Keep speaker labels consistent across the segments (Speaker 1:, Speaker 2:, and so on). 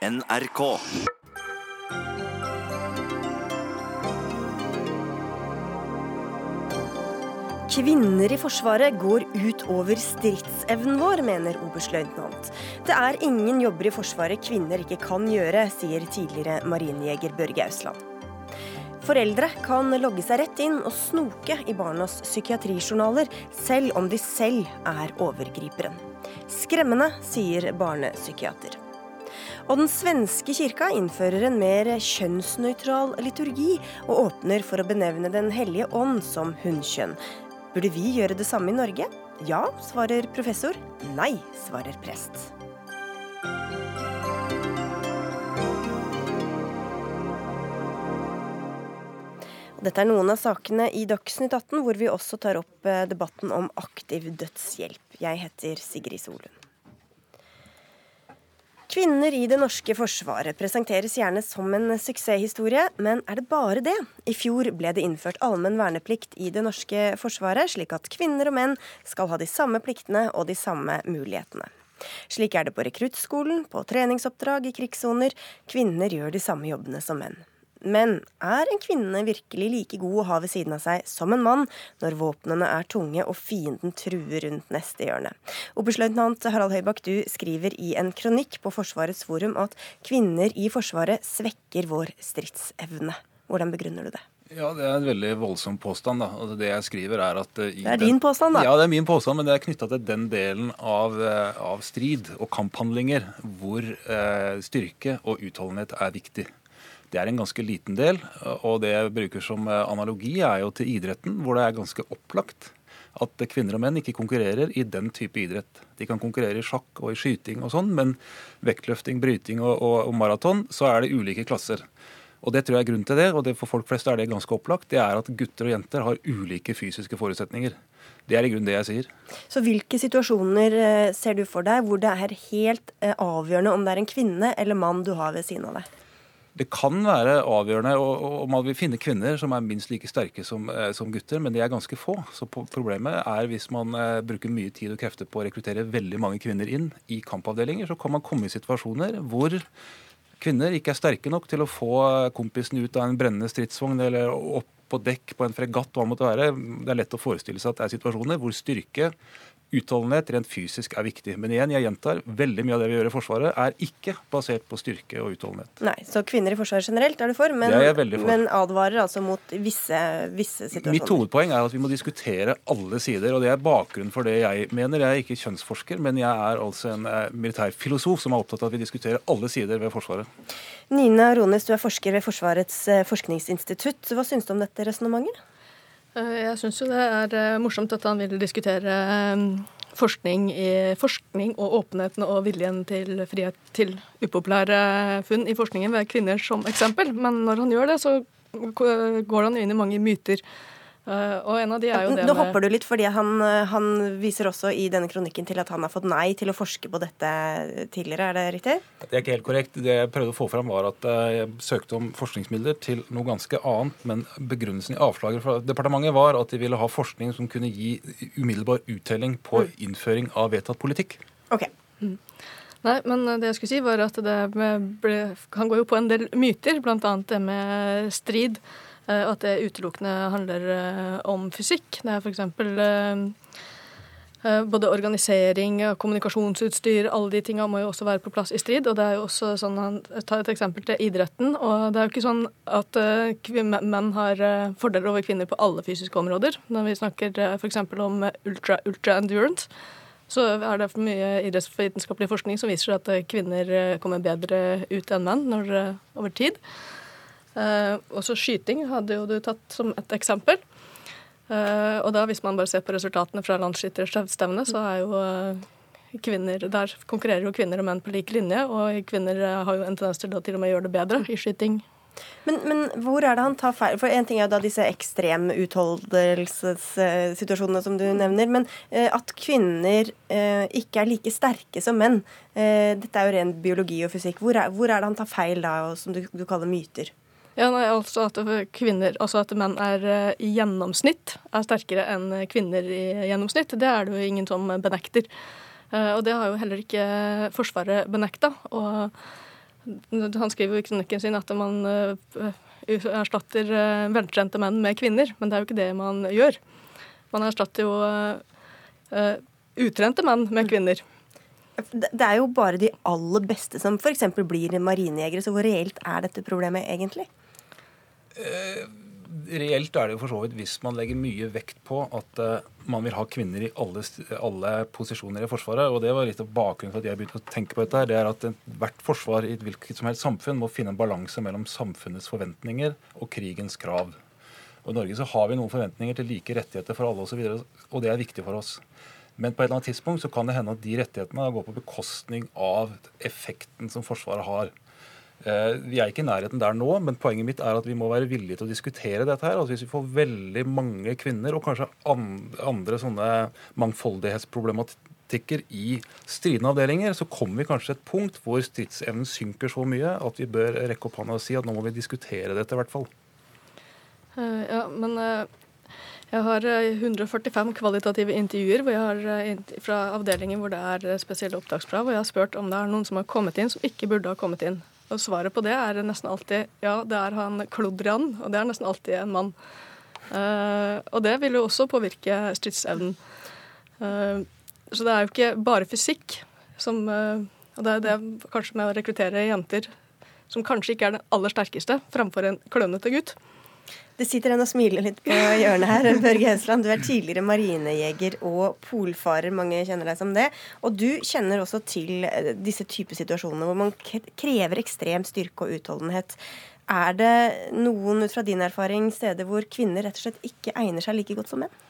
Speaker 1: NRK.
Speaker 2: Kvinner i Forsvaret går ut over stridsevnen vår, mener oberstløytnant. Det er ingen jobber i Forsvaret kvinner ikke kan gjøre, sier tidligere marinejeger Børge Ausland. Foreldre kan logge seg rett inn og snoke i barnas psykiatrijournaler, selv om de selv er overgriperen. Skremmende, sier barnepsykiater. Og den svenske kirka innfører en mer kjønnsnøytral liturgi, og åpner for å benevne Den hellige ånd som hunnkjønn. Burde vi gjøre det samme i Norge? Ja, svarer professor. Nei, svarer prest. Dette er noen av sakene i Dagsnytt 18, hvor vi også tar opp eh, debatten om aktiv dødshjelp. Jeg heter Sigrid Solund. Kvinner i det norske forsvaret presenteres gjerne som en suksesshistorie, men er det bare det? I fjor ble det innført allmenn verneplikt i det norske forsvaret, slik at kvinner og menn skal ha de samme pliktene og de samme mulighetene. Slik er det på rekruttskolen, på treningsoppdrag i krigssoner. Kvinner gjør de samme jobbene som menn. Men er en kvinne virkelig like god å ha ved siden av seg som en mann, når våpnene er tunge og fienden truer rundt neste hjørne? Oberstløytnant Harald Høybakk, du skriver i en kronikk på Forsvarets forum at kvinner i Forsvaret svekker vår stridsevne. Hvordan begrunner du det?
Speaker 3: Ja, Det er en veldig voldsom påstand. da. Altså, det jeg skriver er at...
Speaker 2: det er din påstand, da?
Speaker 3: Ja, det er min påstand, men det er knytta til den delen av, eh, av, strid og kamphandlinger hvor eh, styrke og utholdenhet er viktig. Det er en ganske liten del. Og det jeg bruker som eh, analogi, er jo til idretten, hvor det er ganske opplagt at kvinner og menn ikke konkurrerer i den type idrett. De kan konkurrere i sjakk og i skyting og sånn, men vektløfting, bryting og, og, og maraton, så er det ulike klasser. Og det tror jeg er grunnen til det, og det for folk flest er det ganske opplagt. Det er at gutter og jenter har ulike fysiske forutsetninger. Det er i grunnen det jeg sier.
Speaker 2: Så hvilke situasjoner eh, ser du for deg hvor det er helt eh, avgjørende om det er en kvinne eller mann du har ved siden av deg?
Speaker 3: Det kan være avgjørende, og, man vil finne kvinner som er minst like sterke som, eh, som, gutter, men de er ganske få. Så problemet er hvis man eh, bruker mye tid og krefter på å rekruttere veldig mange kvinner inn i kampavdelinger, så kan man komme i situasjoner hvor kvinner ikke er sterke nok til å få kompisen ut av en brennende stridsvogn eller opp på dekk på en fregatt, hva det måtte være. Det er lett å forestille seg at det er situasjoner hvor styrke Utholdenhet rent fysisk er viktig. Men igjen, jeg gjentar, veldig mye av det vi gjør i Forsvaret, er ikke basert på styrke og utholdenhet.
Speaker 2: Nei, Så kvinner i Forsvaret generelt er du for, men, for. men advarer altså mot visse, visse, situasjoner?
Speaker 3: Mitt hovedpoeng er at vi må diskutere alle sider, og det er bakgrunnen for det jeg mener. Jeg er ikke kjønnsforsker, men jeg er altså en eh, militærfilosof som er opptatt av at vi diskuterer alle sider ved Forsvaret.
Speaker 2: Nina Rones, du er forsker ved Forsvarets eh, forskningsinstitutt. Hva syns du om dette resonnementet?
Speaker 4: Eh, jeg syns jo det er eh, morsomt at han vil diskutere eh, forskning, forskning og åpenheten og viljen til frihet til upopulære funn i forskningen ved kvinner som eksempel. Men når han gjør det, så går han inn i mange myter og en av de er jo det
Speaker 2: Nå hopper du litt, fordi han, eh, han, viser også i denne kronikken til at han har fått nei til å forske på dette tidligere, er det riktig?
Speaker 3: Det er ikke helt korrekt. Det jeg prøvde å få fram, var at eh, jeg søkte om forskningsmidler til noe ganske annet, men begrunnelsen i avslaget fra departementet var at de ville ha forskning som kunne gi umiddelbar uttelling på mm. innføring av vedtatt politikk.
Speaker 2: Ok.
Speaker 4: Mm. Nei, men det jeg skulle si, var at det ble, han går jo på en del myter, bl.a. det med strid. Eh, og at det utelukkende handler eh, om fysikk. Det er f.eks. Eh, både organisering, kommunikasjonsutstyr, alle de tinga må jo også være på plass i strid. Og det er jo også sånn, Han tar et eksempel til idretten. og Det er jo ikke sånn at menn har fordeler over kvinner på alle fysiske områder. Når vi snakker f.eks. om ultra, ultra endurance, så er det for mye idrettsvitenskapelig forskning som viser at kvinner kommer bedre ut enn menn når, over tid. Uh, også skyting hadde jo du tatt som et eksempel. Eh, og da, hvis man bare ser på resultatene fra landsskytterstevnet, så er jo uh, kvinner Der konkurrerer jo kvinner og menn på lik linje, og kvinner har jo en tendens til å til og med gjøre det bedre i skyting.
Speaker 2: Men, men, hvor er det han tar feil? For En ting er jo da disse ekstremutholdelsessituasjonene som du nevner. Men eh, at kvinner eh, ikke er like sterke som menn, eh, dette er jo ren biologi og fysikk. Hvor er, hvor er det han tar feil da, som du, du kaller myter?
Speaker 4: Ja, nei, altså at kvinner, altså at menn er eh, i gjennomsnitt er sterkere enn kvinner i gjennomsnitt, det er det jo ingen som benekter. Eh, og det har jo heller ikke Forsvaret benekta. Og Han skriver jo i kronikken sin at man erstatter veltrente menn med kvinner, men det er jo ikke det man gjør. Man erstatter jo utrente menn med kvinner.
Speaker 2: Det er jo bare de aller beste som f.eks. blir marinejegere, så hvor reelt er dette problemet egentlig?
Speaker 3: Eh, reelt er det jo for så vidt hvis man legger mye vekt på at uh, man vil ha kvinner i alle, alle, posisjoner i Forsvaret. og Det var litt av bakgrunnen for at jeg begynte å tenke på dette. her, det er at Hvert forsvar i et hvilket som helst samfunn må finne en balanse mellom samfunnets forventninger og krigens krav. Og I Norge så har vi noen forventninger til like rettigheter for alle osv., og, så og det er viktig for oss. Men på et eller annet tidspunkt så kan det hende at de rettighetene går på bekostning av effekten som Forsvaret har. Eh, vi er ikke i nærheten der nå, men poenget mitt er at vi må være villige til å diskutere dette. her. Altså hvis vi får veldig mange kvinner, og kanskje andre sånne mangfoldighetsproblematikker i stridende avdelinger, så kommer vi kanskje til et punkt hvor stridsevnen synker så mye at vi bør rekke opp hånda og si at nå må vi diskutere dette, i hvert fall.
Speaker 4: Uh, ja, men uh jeg har 145 eh, kvalitative intervjuer eh, fra avdelinger hvor det er eh, spesielle opptakskrav, og jeg har spurt om det er noen som har kommet inn som ikke burde ha kommet inn. Og Svaret på det er nesten alltid ja, det er han Klodrian, og det er nesten alltid en mann. Uh, og det vil jo også påvirke stridsevnen. Uh, så det er jo ikke bare fysikk som uh, Og det er det kanskje med å rekruttere jenter som kanskje ikke er den aller sterkeste, framfor en klønete gutt.
Speaker 2: Det sitter en og smiler litt på hjørnet her. Børge Hesland, du er tidligere marinejeger og polfarer. Mange kjenner deg som det. Og du kjenner også til eh, disse typer situasjoner hvor man krever ekstrem styrke og utholdenhet. Er det noen ut fra din erfaring steder hvor kvinner rett og slett ikke egner seg like godt som menn?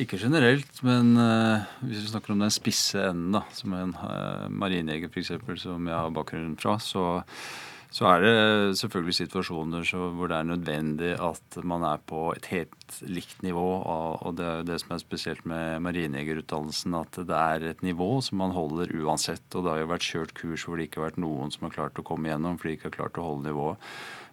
Speaker 1: Ikke generelt, men uh, hvis vi snakker om den spisse enden, da, som en uh, marinejeger f.eks., som jeg har bakgrunn fra, så så er det selvfølgelig situasjoner hvor det er nødvendig at man er på et helt likt nivå. Og det er det som er spesielt med marinejegerutdannelsen, at det er et nivå som man holder uansett. Og det har jo vært kjørt kurs hvor det ikke har vært noen som har klart å komme igjennom fordi de ikke har klart å holde nivået.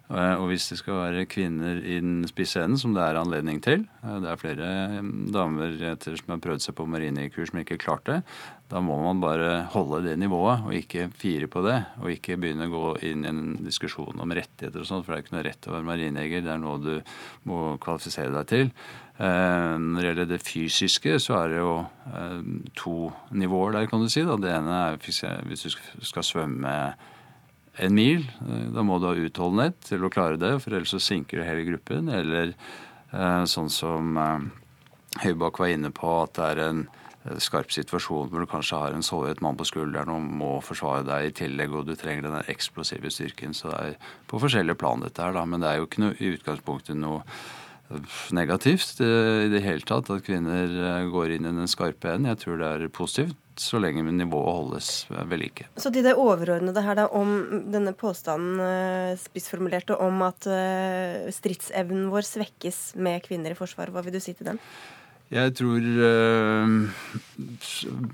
Speaker 1: Eh, og hvis det skal være kvinner i den spisse enden, som det er anledning til eh, Det er flere mm, damer som har prøvd seg på marinekurs som ikke klarte det. Da må man bare holde det nivået og ikke fire på det. Og ikke begynne å gå inn i en diskusjon om rettigheter og sånt, for det er ikke noe rett å være marinejeger. Det er noe du må kvalifisere deg til. Eh, når det gjelder det fysiske, så er det jo to nivåer der, kan du si. Det ene er hvis du skal svømme en mil. Da må du ha utholdenhet til å klare det, for ellers så sinker hele gruppen. Eller eh, sånn som eh, Høybakk var inne på, at det er en eh, skarp situasjon hvor du kanskje har en såret mann på skulderen og må forsvare deg i tillegg, og du trenger den eksplosive styrken. Så det er på forskjellige plan, dette her, da. Men det er jo ikke noe, i utgangspunktet noe negativt i det hele tatt at kvinner går inn i den skarpe enden. Jeg tror det er positivt så lenge nivået holdes ved like.
Speaker 2: Så til det overordnede her da, om denne påstanden uh, spissformulerte om at uh, stridsevnen vår svekkes med kvinner i Forsvaret, hva vil du si til den?
Speaker 1: Jeg tror uh,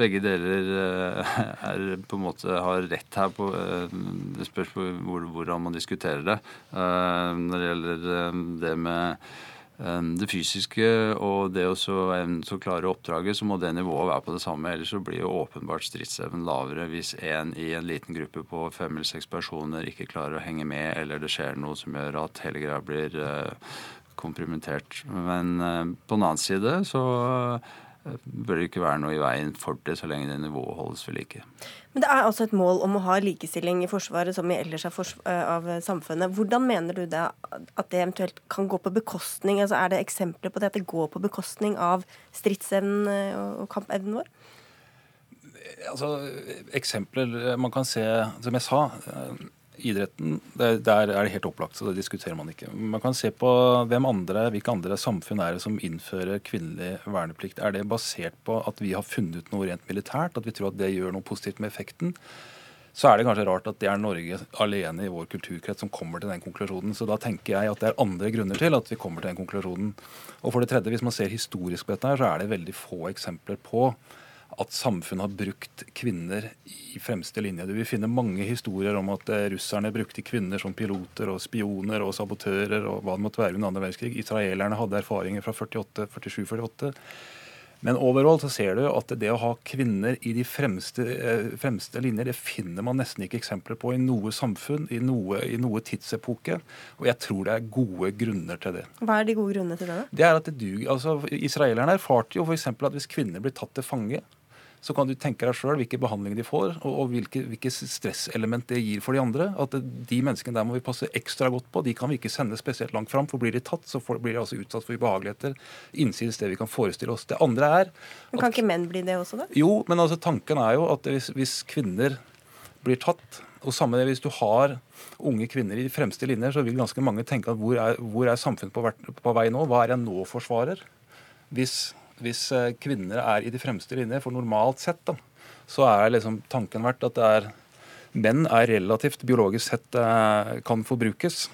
Speaker 1: begge deler er på en måte har rett her. på Det spørs på hvordan man diskuterer det. når det gjelder det med det fysiske og det å så, klare oppdraget, så må det nivået være på det samme. Ellers så blir jo åpenbart stridsevnen lavere hvis en i en liten gruppe på fem eller seks personer ikke klarer å henge med, eller det skjer noe som gjør at hele greia blir uh, komprimentert. Men uh, på den annen side så bør det ikke være noe i veien for det, så lenge det nivået holdes ved like.
Speaker 2: Men det er altså et mål om å ha likestilling i Forsvaret som i ellers eh, av samfunnet. Hvordan mener du det at det eventuelt kan gå på bekostning? Altså Er det eksempler på det at det går på bekostning av stridsevnen eh, og kampevnen vår?
Speaker 3: Altså, Eksempler man kan se, som jeg sa idretten, der, der er det helt opplagt, så det diskuterer man ikke. Man kan se på hvem andre, hvilke andre samfunn er det som innfører kvinnelig verneplikt. Er det basert på at vi har funnet ut noe rent militært, at vi tror at det gjør noe positivt med effekten? Så er det kanskje rart at det er Norge alene i vår kulturkrets som kommer til den konklusjonen. Så da tenker jeg at det er andre grunner til at vi kommer til den konklusjonen. Og for det tredje, hvis man ser historisk på dette her, så er det veldig få eksempler på at samfunnet har brukt kvinner i fremste linje. Du vil finne mange historier om at eh, russerne brukte kvinner som piloter og spioner og sabotører og hva det måtte være under andre verdenskrig. Israelerne hadde erfaringer fra 48, 47-48. Men overalt så ser du at det å ha kvinner i de fremste, eh, fremste linjer, det finner man nesten ikke eksempler på i noe samfunn, i noe, i noe tidsepoke. Og jeg tror det er gode grunner til det.
Speaker 2: Hva er de gode grunnene til det?
Speaker 3: Det er at det duger, altså Israelerne erfarte jo f.eks. at hvis kvinner blir tatt til fange, så kan du tenke deg sjøl hvilke behandling de får, og, og hvilke, hvilke stresselement det gir for de andre. At de menneskene der må vi passe ekstra godt på. De kan vi ikke sende spesielt langt fram, for blir de tatt, så får, blir de altså utsatt for ubehageligheter innsides det vi kan forestille oss. Det andre er
Speaker 2: Men Kan ikke menn bli det også, da?
Speaker 3: Jo, men altså tanken er jo at hvis, hvis kvinner blir tatt, og samme det hvis du har unge kvinner i de fremste linjer, så vil ganske mange tenke at hvor er, hvor er samfunnet på, på vei nå? Hva er jeg nå forsvarer? Hvis hvis eh, kvinner er i de fremste linjer, for normalt sett, da, så er liksom tanken vært at det er menn er relativt biologisk sett eh, kan forbrukes.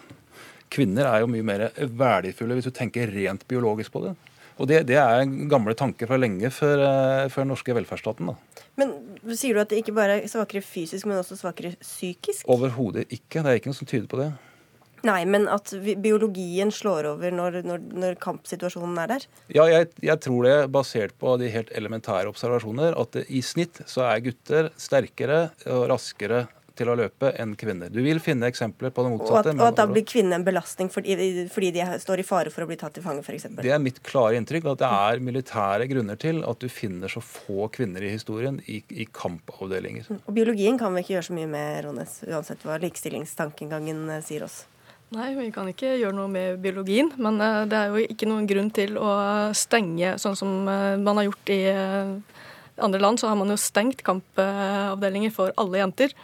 Speaker 3: Kvinner er jo mye mer verdifulle hvis du tenker rent biologisk på det. Og det, det er gamle tanker fra lenge før, eh, før den norske velferdsstaten. da.
Speaker 2: Men Sier du at det ikke bare er svakere fysisk, men også svakere psykisk?
Speaker 3: Overhodet ikke. Det er ikke noe som tyder på det.
Speaker 2: Nei, men at biologien slår over når, når, når kampsituasjonen er der?
Speaker 3: Ja, jeg, jeg, tror det, basert på de helt elementære observasjoner, at det, i snitt så er gutter sterkere og raskere til å løpe enn kvinner. Du vil finne eksempler på det motsatte.
Speaker 2: Og at, og at da blir kvinnene en belastning fordi, fordi, de står i fare for å bli tatt til fange, f.eks.?
Speaker 3: Det er mitt klare inntrykk at det er militære grunner til at du finner så få kvinner i historien i, i kampavdelinger.
Speaker 2: Og biologien kan vi ikke gjøre så mye med, Rånes, uansett hva likestillingstankegangen eh, sier oss?
Speaker 4: Nei, vi kan ikke gjøre noe med biologien. Men eh, det er jo ikke noen grunn til å stenge, sånn som eh, man har gjort i eh, andre land. Så har man jo stengt kampavdelinger for alle jenter.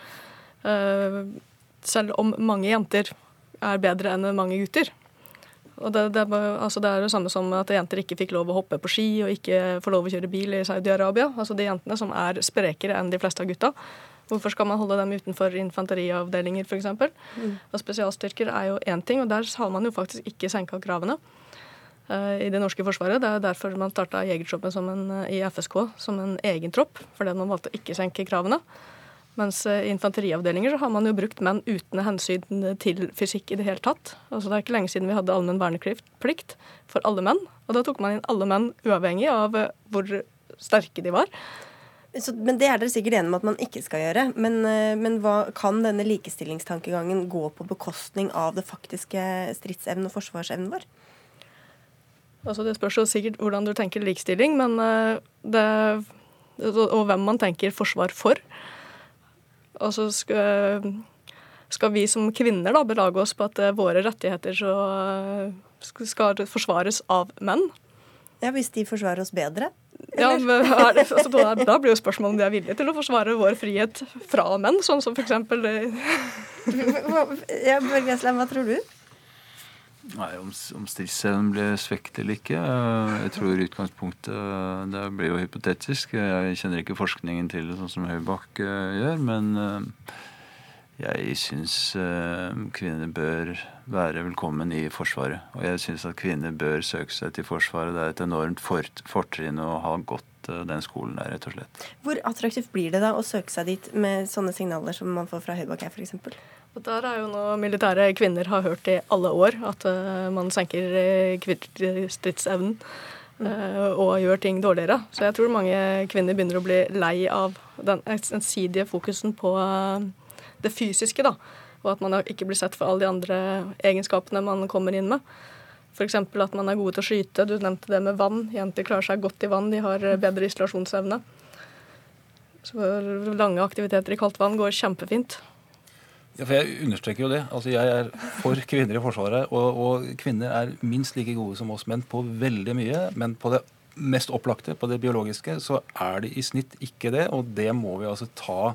Speaker 4: Selv om mange jenter er bedre enn mange gutter. Og det, det, altså det, er det samme som at jenter ikke fikk lov å hoppe på ski og ikke får lov å kjøre bil i Saudi-Arabia. Altså de jentene som er sprekere enn de fleste av gutta. Hvorfor skal man holde dem utenfor infanteriavdelinger f.eks.? Mm. Og spesialstyrker er jo én ting, og der har man jo faktisk ikke senka kravene uh, i det norske forsvaret. Det er derfor man starta jegertroppen uh, i FSK som en egen tropp, fordi man valgte å ikke senke kravene. Mens uh, i infanteriavdelinger så har man jo brukt menn uten hensyn til fysikk i det hele tatt. Altså Det er ikke lenge siden vi hadde allmenn verneplikt for alle menn. Og da tok man inn alle menn uavhengig av hvor sterke de var.
Speaker 2: Så, men Det er dere sikkert enige om at man ikke skal gjøre. Men, eh, men hva, kan denne likestillingstankegangen gå på bekostning av det faktiske stridsevnen og forsvarsevnen vår?
Speaker 4: Altså Det spørs jo sikkert hvordan du tenker likestilling, men eh, det, og hvem man tenker forsvar for. Altså skal, skal vi som kvinner da belage oss på at eh, våre rettigheter så skal forsvares av menn?
Speaker 2: Ja, Hvis de forsvarer oss bedre?
Speaker 4: Ja, men det, altså, da, da, blir jo spørsmålet om de er villige til å forsvare vår frihet fra menn, sånn som f.eks.
Speaker 2: ja, Børge hva tror du?
Speaker 1: Nei, Om, om stridsevnen blir svekket eller ikke eh, Jeg tror utgangspunktet eh, Det blir jo hypotetisk. Jeg kjenner ikke forskningen til det sånn som Høybakk eh, gjør. Men jeg syns kvinner bør være velkommen i Forsvaret. Og jeg syns at kvinner bør søke seg til Forsvaret. Det er et enormt fortrinn å ha gått eh, den skolen der, rett og slett.
Speaker 2: Hvor attraktivt blir det da å søke seg dit med sånne signaler som man får fra Høybakk her, f.eks.?
Speaker 4: Der er jo noe militære kvinner har hørt i alle år, at uh, man senker stridsevnen og gjør ting dårligere. Så jeg tror mange kvinner begynner å bli lei av den ensidige fokusen på det fysiske. da og at man ikke blir sett for alle de andre egenskapene man kommer inn med. F.eks. at man er gode til å skyte. Du nevnte det med vann. Jenter klarer seg godt i vann. De har bedre isolasjonsevne. Så lange aktiviteter i kaldt vann går kjempefint.
Speaker 3: Ja, for Jeg understreker jo det. Altså, Jeg er for kvinner i Forsvaret. Og, og, kvinner er minst like gode som oss menn på veldig mye. Men på det mest opplagte, på det biologiske, så er de i snitt ikke det. Og det må vi altså ta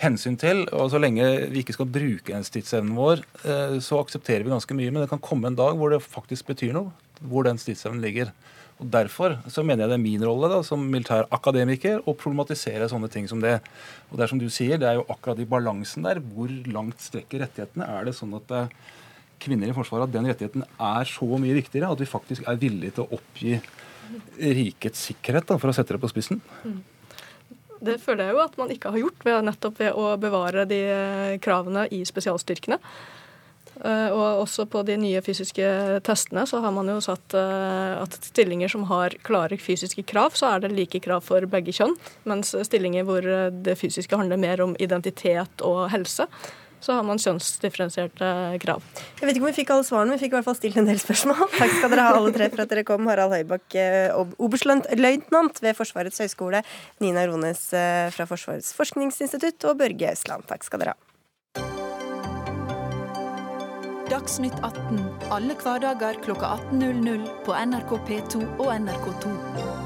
Speaker 3: hensyn til. Og så lenge vi ikke skal bruke stridsevnen vår, eh, så aksepterer vi ganske mye. Men det kan komme en dag hvor det faktisk betyr noe, hvor den stridsevnen ligger. Og Derfor så mener jeg det er min rolle da, som militær akademiker å problematisere sånne ting som det. Og det er som du sier, det er jo akkurat i balansen der. Hvor langt strekker rettighetene? Er det sånn at eh, kvinner i Forsvaret at den rettigheten er så mye viktigere at vi faktisk er villige til å oppgi rikets sikkerhet, da, for å sette det på spissen? Mm.
Speaker 4: Det føler jeg jo at man ikke har gjort, ved, nettopp ved å bevare de kravene i spesialstyrkene. Eh, og også på de nye fysiske testene så har man jo satt eh, at stillinger som har klare fysiske krav, så er det like krav for begge kjønn. Mens stillinger hvor eh, det fysiske handler mer om identitet og helse, så har man kjønnsdifferensierte krav.
Speaker 2: Jeg vet ikke om vi fikk alle svarene, men vi fikk i hvert fall stilt en del spørsmål. Takk skal dere ha alle tre for at dere kom. Harald Høybakk, oberstløytnant ved Forsvarets høgskole, Nina Rones fra Forsvarets forskningsinstitutt og Børge Østland. Takk skal dere ha.
Speaker 5: Dagsnytt 18 alle hverdager kl 18.00 på NRK P2 og NRK2.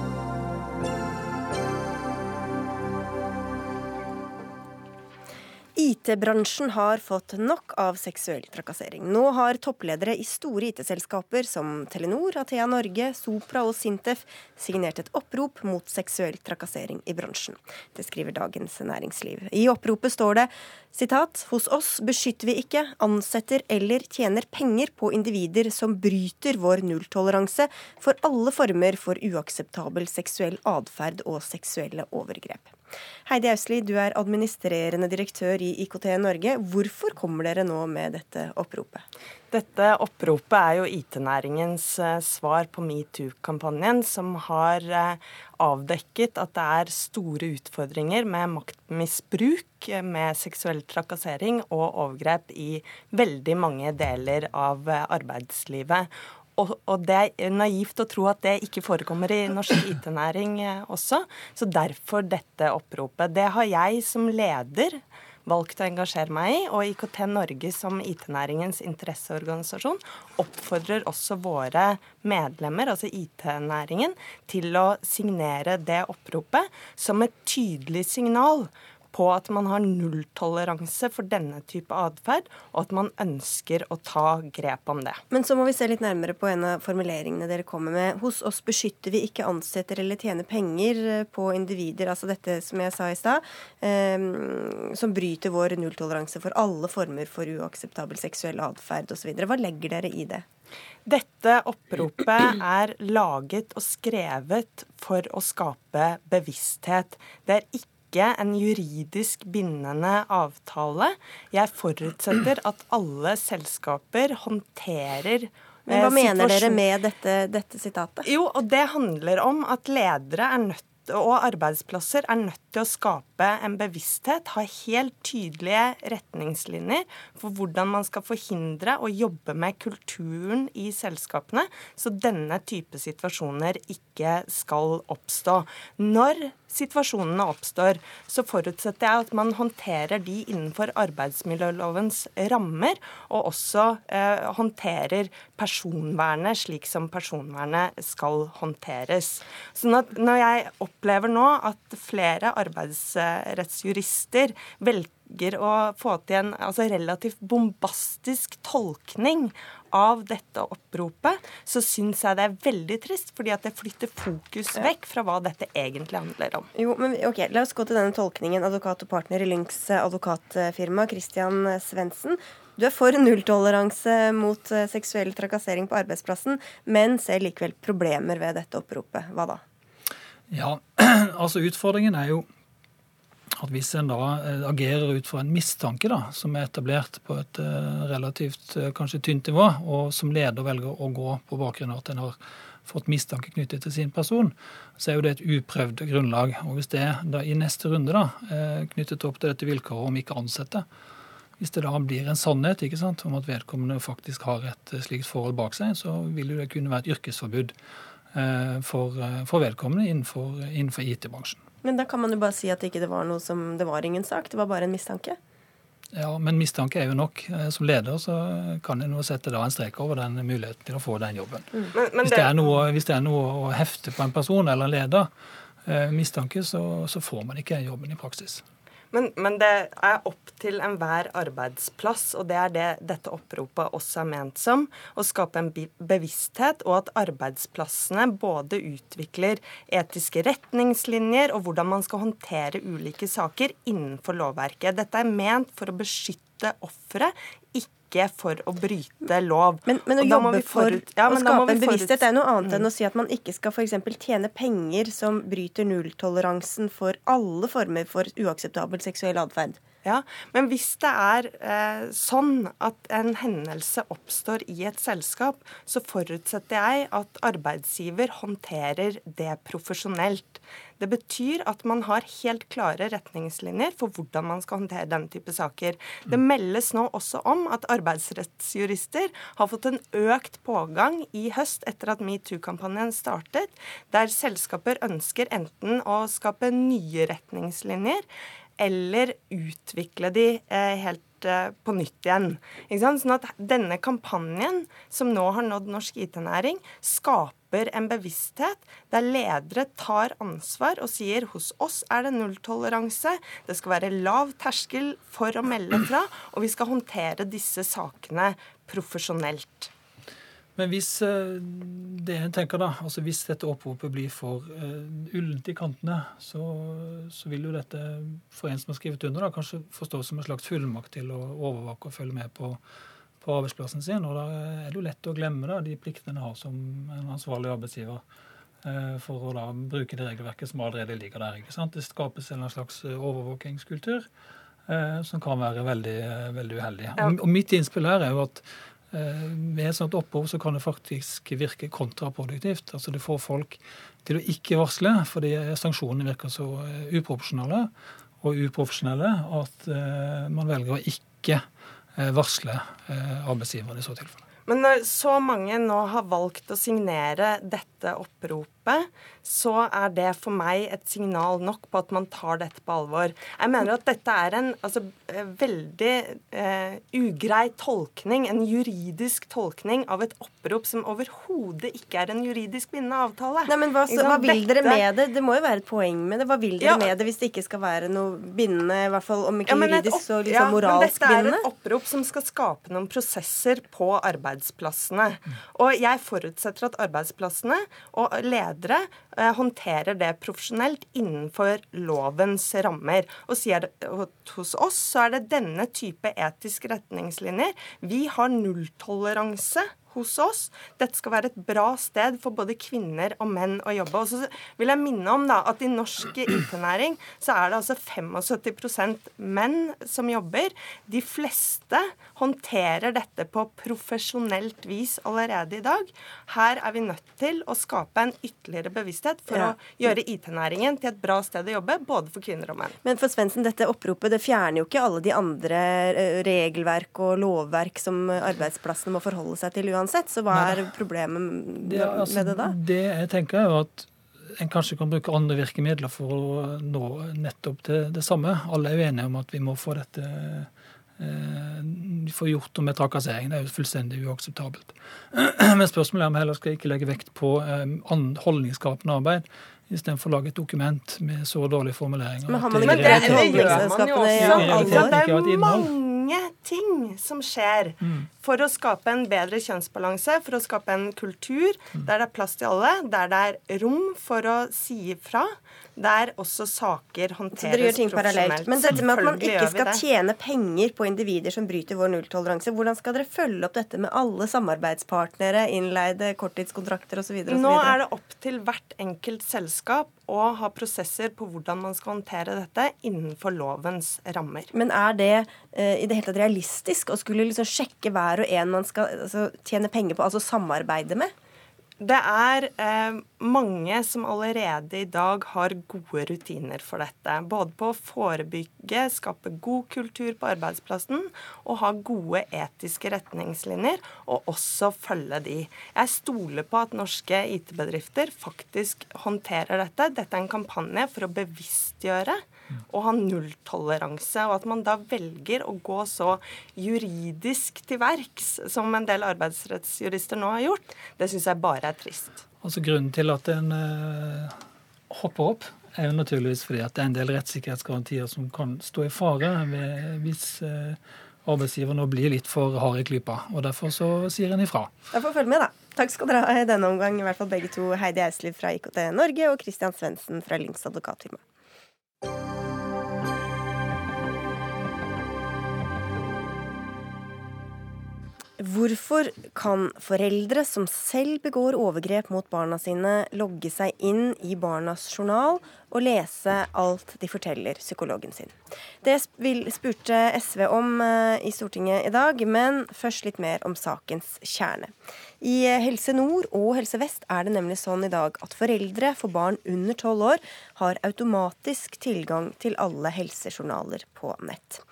Speaker 2: IT-bransjen har fått nok av seksuell trakassering. Nå har toppledere i store IT-selskaper som Telenor, Athea Norge, Sopra og Sintef signert et opprop mot seksuell trakassering i bransjen. Det skriver Dagens Næringsliv. I oppropet står det sitat hos oss beskytter vi ikke, ansetter eller tjener penger på individer som bryter vår nulltoleranse for alle former for uakseptabel seksuell atferd og seksuelle overgrep. Heidi Austli, du er administrerende direktør i IKT Norge. Hvorfor kommer dere nå med dette oppropet?
Speaker 6: Dette oppropet er jo IT-næringens eh, svar på metoo-kampanjen, som har eh, avdekket at det er store utfordringer med maktmisbruk, eh, med seksuell trakassering og overgrep i veldig mange deler av arbeidslivet. Og, og, det er naivt å tro at det ikke forekommer i norsk IT-næring eh, også. Så derfor dette oppropet. Det har jeg som leder valgt å engasjere meg i, og IKT Norge som IT-næringens interesseorganisasjon oppfordrer også våre medlemmer, altså IT-næringen, til å signere det oppropet som et tydelig signal på at man har nulltoleranse for denne type atferd, og at man ønsker å ta grep om det.
Speaker 2: Men så må vi se litt nærmere på en av formuleringene dere kommer med. Hos oss beskytter vi ikke ansetter eller tjener penger eh, på individer, altså dette som jeg sa i stad, eh, som bryter vår nulltoleranse for alle former for uakseptabel seksuell atferd osv. Hva legger dere i det?
Speaker 6: Dette oppropet er laget og skrevet for å skape bevissthet. Det er ikke ikke en juridisk bindende avtale. Jeg forutsetter at alle selskaper håndterer
Speaker 2: men Hva mener dere med dette, dette, sitatet?
Speaker 6: Jo, og Det handler om at ledere er nødt og arbeidsplasser er nødt til å skape en bevissthet, ha helt tydelige retningslinjer for hvordan man skal forhindre å jobbe med kulturen i selskapene, så denne type situasjoner ikke skal oppstå. Når situasjonene oppstår, så forutsetter jeg at man håndterer de innenfor arbeidsmiljølovens rammer, og også eh, håndterer personvernet slik som personvernet skal håndteres. Sånn at når jeg opplever nå at flere arbeidsrettsjurister velger å få til en altså relativt bombastisk tolkning av dette oppropet, så syns jeg det er veldig trist, fordi at det flytter fokus vekk fra hva dette egentlig handler om.
Speaker 2: Jo, men ok, La oss gå til denne tolkningen. Advokat og partner i Lynx advokatfirma, Christian Svendsen. Du er for nulltoleranse mot eh, seksuell trakassering på arbeidsplassen, men ser likevel problemer ved dette oppropet. Hva da?
Speaker 7: Ja, altså Utfordringen er jo at hvis en da eh, agerer ut fra en mistanke da, som er etablert på et uh, relativt uh, kanskje tynt nivå, og som leder velger å gå på bakgrunn av at en har fått mistanke knyttet til sin person, så er jo det et uprøvd grunnlag. Og hvis det da i neste runde da, knyttet opp til dette vilkåret om ikke ansette, hvis det da blir en sannhet ikke sant, om at vedkommende faktisk har et slikt forhold bak seg, så vil jo det kunne være et yrkesforbud for, for vedkommende innenfor, innenfor IT-bransjen.
Speaker 2: Men da kan man jo bare si at det ikke var noe som Det var ingen sak, det var bare en mistanke.
Speaker 7: Ja, men mistanke er jo nok. Eh, som leder så kan en sette da en strek over den muligheten til å få den jobben. Mm. Men, men hvis, det noe, hvis, det er noe, å hefte på en person eller en leder, eh, mistanke, så, så får man ikke jobben i praksis.
Speaker 6: Men, men, det er opp til enhver arbeidsplass, og det er det dette oppropet også er ment som. Å skape en bevissthet, og at arbeidsplassene både utvikler etiske retningslinjer og hvordan man skal håndtere ulike saker innenfor lovverket. Dette er ment for å beskytte offeret, ikke ikke for å bryte lov.
Speaker 2: Men, men å jobbe for ja, å skape en bevissthet er noe annet mm. enn å si at man ikke skal f.eks. tjene penger som bryter nulltoleransen for alle former for uakseptabel seksuell atferd.
Speaker 6: Ja, Men hvis det er eh, sånn at en hendelse oppstår i et selskap, så forutsetter jeg at arbeidsgiver håndterer det profesjonelt. Det betyr at man har helt klare retningslinjer for hvordan man skal håndtere denne type saker. Det meldes nå også om at arbeidsrettsjurister har fått en økt pågang i høst etter at metoo-kampanjen startet, der selskaper ønsker enten å skape nye retningslinjer eller utvikle de eh, helt eh, på nytt igjen. Sånn at denne kampanjen, som nå har nådd norsk IT-næring, skaper en bevissthet der ledere tar ansvar og sier hos oss er det nulltoleranse, det skal være lav terskel for å melde fra, og vi skal håndtere disse sakene profesjonelt.
Speaker 7: Men hvis eh, det jeg tenker da, altså hvis dette oppropet blir for uh, ullent i kantene, så, så, vil jo dette for en som har skrevet under, da, kanskje forstås som en slags fullmakt til å overvåke og følge med på, på arbeidsplassen sin. Og da er det jo lett å glemme da, de pliktene en har som en ansvarlig arbeidsgiver. Uh, for å da bruke det regelverket som allerede ligger der. ikke sant? Det skapes en slags overvåkingskultur som kan være veldig, veldig uheldig. Ja. Og, mitt innspill her er jo at Eh, med et sånt opprop så kan det faktisk virke kontraproduktivt. Altså Det får folk til å ikke varsle fordi sanksjonene virker så eh, uproporsjonale og uprofesjonelle at eh, man velger å ikke varsle arbeidsgiveren i så tilfelle.
Speaker 6: Men når så mange nå har valgt å signere dette oppropet, så er det for meg et signal nok på at man tar dette på alvor. Jeg mener at dette er en altså, eh, veldig eh, ugrei tolkning, en juridisk tolkning av et opprop som overhodet ikke er en juridisk bindende avtale.
Speaker 2: Nei, men Hva, så, hva vil dette... dere med det? Det må jo være et poeng med det. Hva vil dere ja. med det hvis det ikke skal være noe bindende, i hvert fall om ikke ja, juridisk, så liksom ja, moralsk bindende?
Speaker 6: Dette er et opprop som skal skape noen prosesser på arbeidsplassene. Og jeg forutsetter at arbeidsplassene og ledere Eh, håndterer det profesjonelt innenfor lovens rammer. Og sier at hos oss så er det denne type etiske retningslinjer. Vi har nulltoleranse hos oss. Dette skal være et bra sted for både kvinner og menn å jobbe. Og så vil jeg minne om da, at i norsk IT-næring så er det altså 75% menn som jobber. De fleste håndterer dette på profesjonelt vis allerede i dag. Her er vi nødt til å skape en ytterligere bevissthet for ja. å gjøre IT-næringen til et bra sted å jobbe, både for kvinner og menn.
Speaker 2: Men for Svendsen, dette oppropet det fjerner jo ikke alle de andre eh, regelverk og lovverk som arbeidsplassene må forholde seg til uansett uansett. Så hva er problemet med det, altså, med det da?
Speaker 7: Det jeg tenker er jo at en kanskje kan bruke andre virkemidler for å nå nettopp det, det samme. Alle er jo enige om at vi må få dette eh, få gjort noe med trakassering. Det er jo fullstendig uakseptabelt. Men spørsmålet er om heller skal ikke legge vekt på eh, holdningsskapende arbeid istedenfor å lage et dokument med så dårlige formuleringer.
Speaker 2: Men har man ikke det, det gjør man jo
Speaker 6: også. Det er mange mange ting som skjer mm. for å skape en bedre kjønnsbalanse, for å skape en kultur mm. der det er plass til alle, der det er rom for å si ifra, der også saker håndteres profesjonelt. Parallelt.
Speaker 2: Men dette med at man ikke skal tjene penger på individer som bryter vår nulltoleranse, hvordan skal dere følge opp dette med alle samarbeidspartnere, innleide korttidskontrakter osv.?
Speaker 6: Nå er det opp til hvert enkelt selskap å ha prosesser på hvordan man skal håndtere dette innenfor lovens rammer.
Speaker 2: Men er det eh, i det hele tatt realistisk å skulle liksom sjekke hver og en man skal altså, tjene penger på, altså samarbeide med?
Speaker 6: Det er eh, mange som allerede i dag har gode rutiner for dette. Både på å forebygge, skape god kultur på arbeidsplassen og ha gode etiske retningslinjer, og også følge de. Jeg stoler på at norske IT-bedrifter faktisk håndterer dette. Dette er en kampanje for å bevisstgjøre og ha nulltoleranse. Og at man da velger å gå så juridisk til verks som en del arbeidsrettsjurister nå har gjort, det syns jeg bare er trist.
Speaker 7: Altså Grunnen til at en uh, hopper opp, er jo naturligvis fordi at det er en del rettssikkerhetsgarantier som kan stå i fare hvis uh, arbeidsgiver nå blir litt for hard i klypa. og Derfor så sier en ifra.
Speaker 2: Da får følge med, da. Takk skal dere ha i denne omgang, i hvert fall begge to. Heidi Ausliv fra IKT Norge og Christian Svendsen fra Lyngs advokatfirma. Hvorfor kan foreldre som selv begår overgrep mot barna sine, logge seg inn i barnas journal og lese alt de forteller psykologen sin. Det spurte SV om eh, i Stortinget i dag, men først litt mer om sakens kjerne. I Helse Nord og Helse Vest er det nemlig sånn i dag at foreldre for barn under tolv år har automatisk tilgang til alle helsejournaler på nett.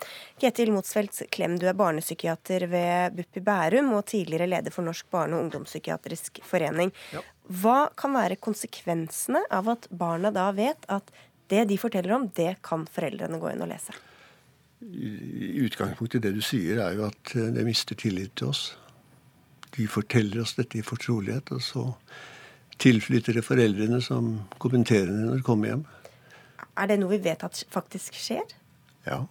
Speaker 2: Ketil Motsfeldt Klem, du er barnepsykiater ved BUP i Bærum og tidligere leder for Norsk barne- og ungdomspsykiatrisk forening. Ja. Hva kan være konsekvensene av at barna da vet at det de forteller om, det kan foreldrene gå inn og lese?
Speaker 8: I utgangspunktet det du sier, er jo at det mister tillit til oss de forteller oss dette i fortrolighet, og så tilflytter det foreldrene som kommenterer det når de kommer hjem.
Speaker 2: Er det noe vi vet at faktisk skjer?
Speaker 8: Ja.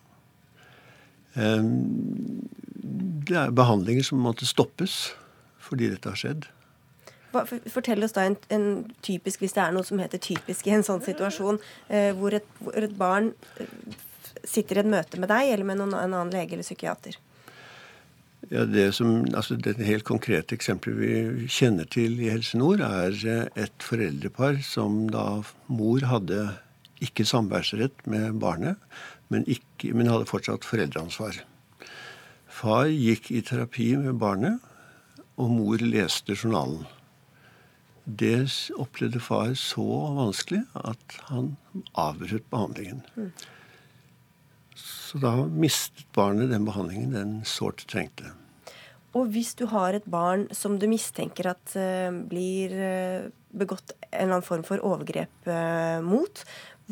Speaker 8: Det er behandlinger som måtte stoppes fordi dette har skjedd.
Speaker 2: Fortell oss da en, en, typisk, hvis det er noe som heter typisk i en sånn situasjon, eh, hvor, et, hvor, et, barn eh, sitter i et møte med deg eller med noen, en annen lege eller psykiater.
Speaker 8: Ja, Det som, altså det helt konkrete eksempelet vi kjenner til i Helse Nord, er eh, et foreldrepar som da mor hadde ikke samværsrett med barnet, men, ikke, men hadde fortsatt foreldreansvar. Far gikk i terapi med barnet, og mor leste journalen. Det opplevde far så vanskelig at han avbrøt behandlingen. Mm. Så da mistet barnet den behandlingen den sårt trengte.
Speaker 2: Og hvis du har et barn som du mistenker at uh, blir uh, begått en eller annen form for overgrep uh, mot,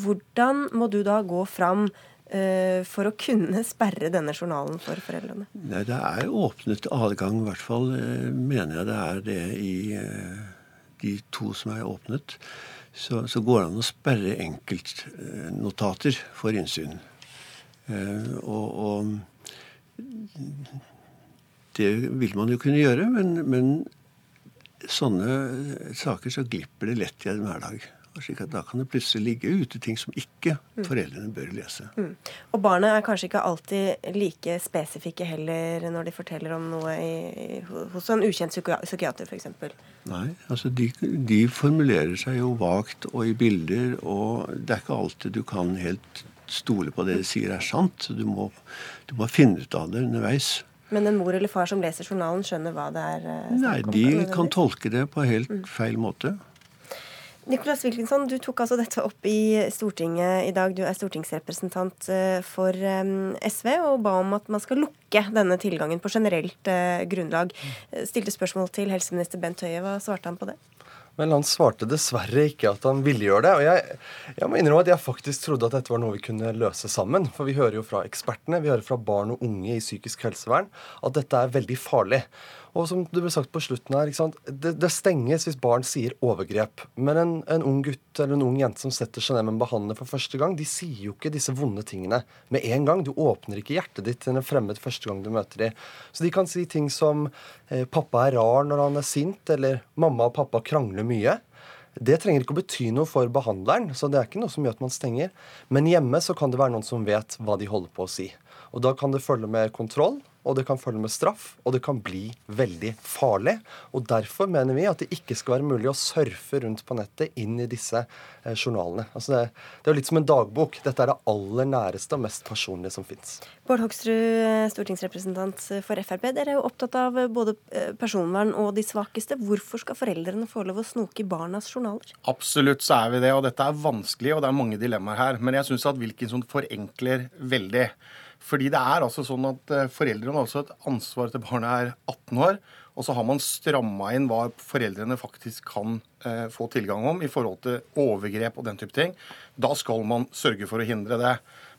Speaker 2: hvordan må du da gå fram for å kunne sperre denne journalen for foreldrene?
Speaker 8: Nei, Det er åpnet adgang, i hvert fall mener jeg det er det i de to som er åpnet. Så, så går det an å sperre enkeltnotater for innsyn. Eh, og, og, det vil man jo kunne gjøre, men, men sånne saker så glipper det lett i en hverdag. slik at Da kan det plutselig ligge ute ting som ikke mm. foreldrene bør lese. Mm.
Speaker 2: Og barna er kanskje ikke alltid like spesifikke heller når de forteller om noe i, hos en ukjent psykiater f.eks.?
Speaker 8: Nei, altså de, de, formulerer seg jo vagt og i bilder, og det er ikke alltid du kan helt stole på det de sier er sant. Du må, du må finne ut av det underveis.
Speaker 2: Men en mor eller far som leser journalen, skjønner hva det er?
Speaker 8: Eh, Nei, de kan tolke det på helt mm. feil måte.
Speaker 2: Nicholas Wilkinson, du tok altså dette opp i Stortinget i dag. Du er stortingsrepresentant eh, for eh, SV og ba om at man skal lukke denne tilgangen på generelt grunnlag. Mm. Stilte spørsmål til helseminister Bent Høie. Hva svarte han på det?
Speaker 9: Men han svarte dessverre ikke at han ville gjøre det. Og jeg, jeg må innrømme at jeg faktisk trodde at dette var noe vi kunne løse sammen. For vi hører jo fra ekspertene, vi hører fra barn og unge i psykisk helsevern, at dette er veldig farlig. Og som det ble sagt på slutten her, det, det, stenges hvis barn sier overgrep. Men en, en, ung gutt eller en ung jente som setter seg ned med en behandler for første gang, de sier jo ikke disse vonde tingene med en gang. Du åpner ikke hjertet ditt til en fremmed første gang du møter dem. Så de kan si ting som eh, 'pappa er rar når han er sint', eller 'mamma og pappa krangler mye'. Det trenger ikke å bety noe for behandleren, så det er ikke noe som gjør at man stenger. Men hjemme så kan det være noen som vet hva de holder på å si. Og da kan det følge med kontroll, og det kan følge med straff, og det kan bli veldig farlig. Og Derfor mener vi at det ikke skal være mulig å surfe rundt på nettet inn i disse eh, journalene. Altså det, det, er jo litt som en dagbok. Dette er det aller næreste og mest personlige som fins.
Speaker 2: Bård Hoksrud, stortingsrepresentant for Frp. Dere er jo opptatt av både eh, personvern og de svakeste. Hvorfor skal foreldrene få lov å snoke i barnas journaler?
Speaker 10: Absolutt så er vi det, og dette er vanskelig, og det er mange dilemmaer her. Men jeg syns at Wilkinson forenkler veldig. Fordi det er altså sånn at eh, Foreldrene har også et ansvar til barnet er 18 år. Og så har man stramma inn hva foreldrene faktisk kan eh, få tilgang om i forhold til overgrep og den type ting. Da skal man sørge for å hindre det.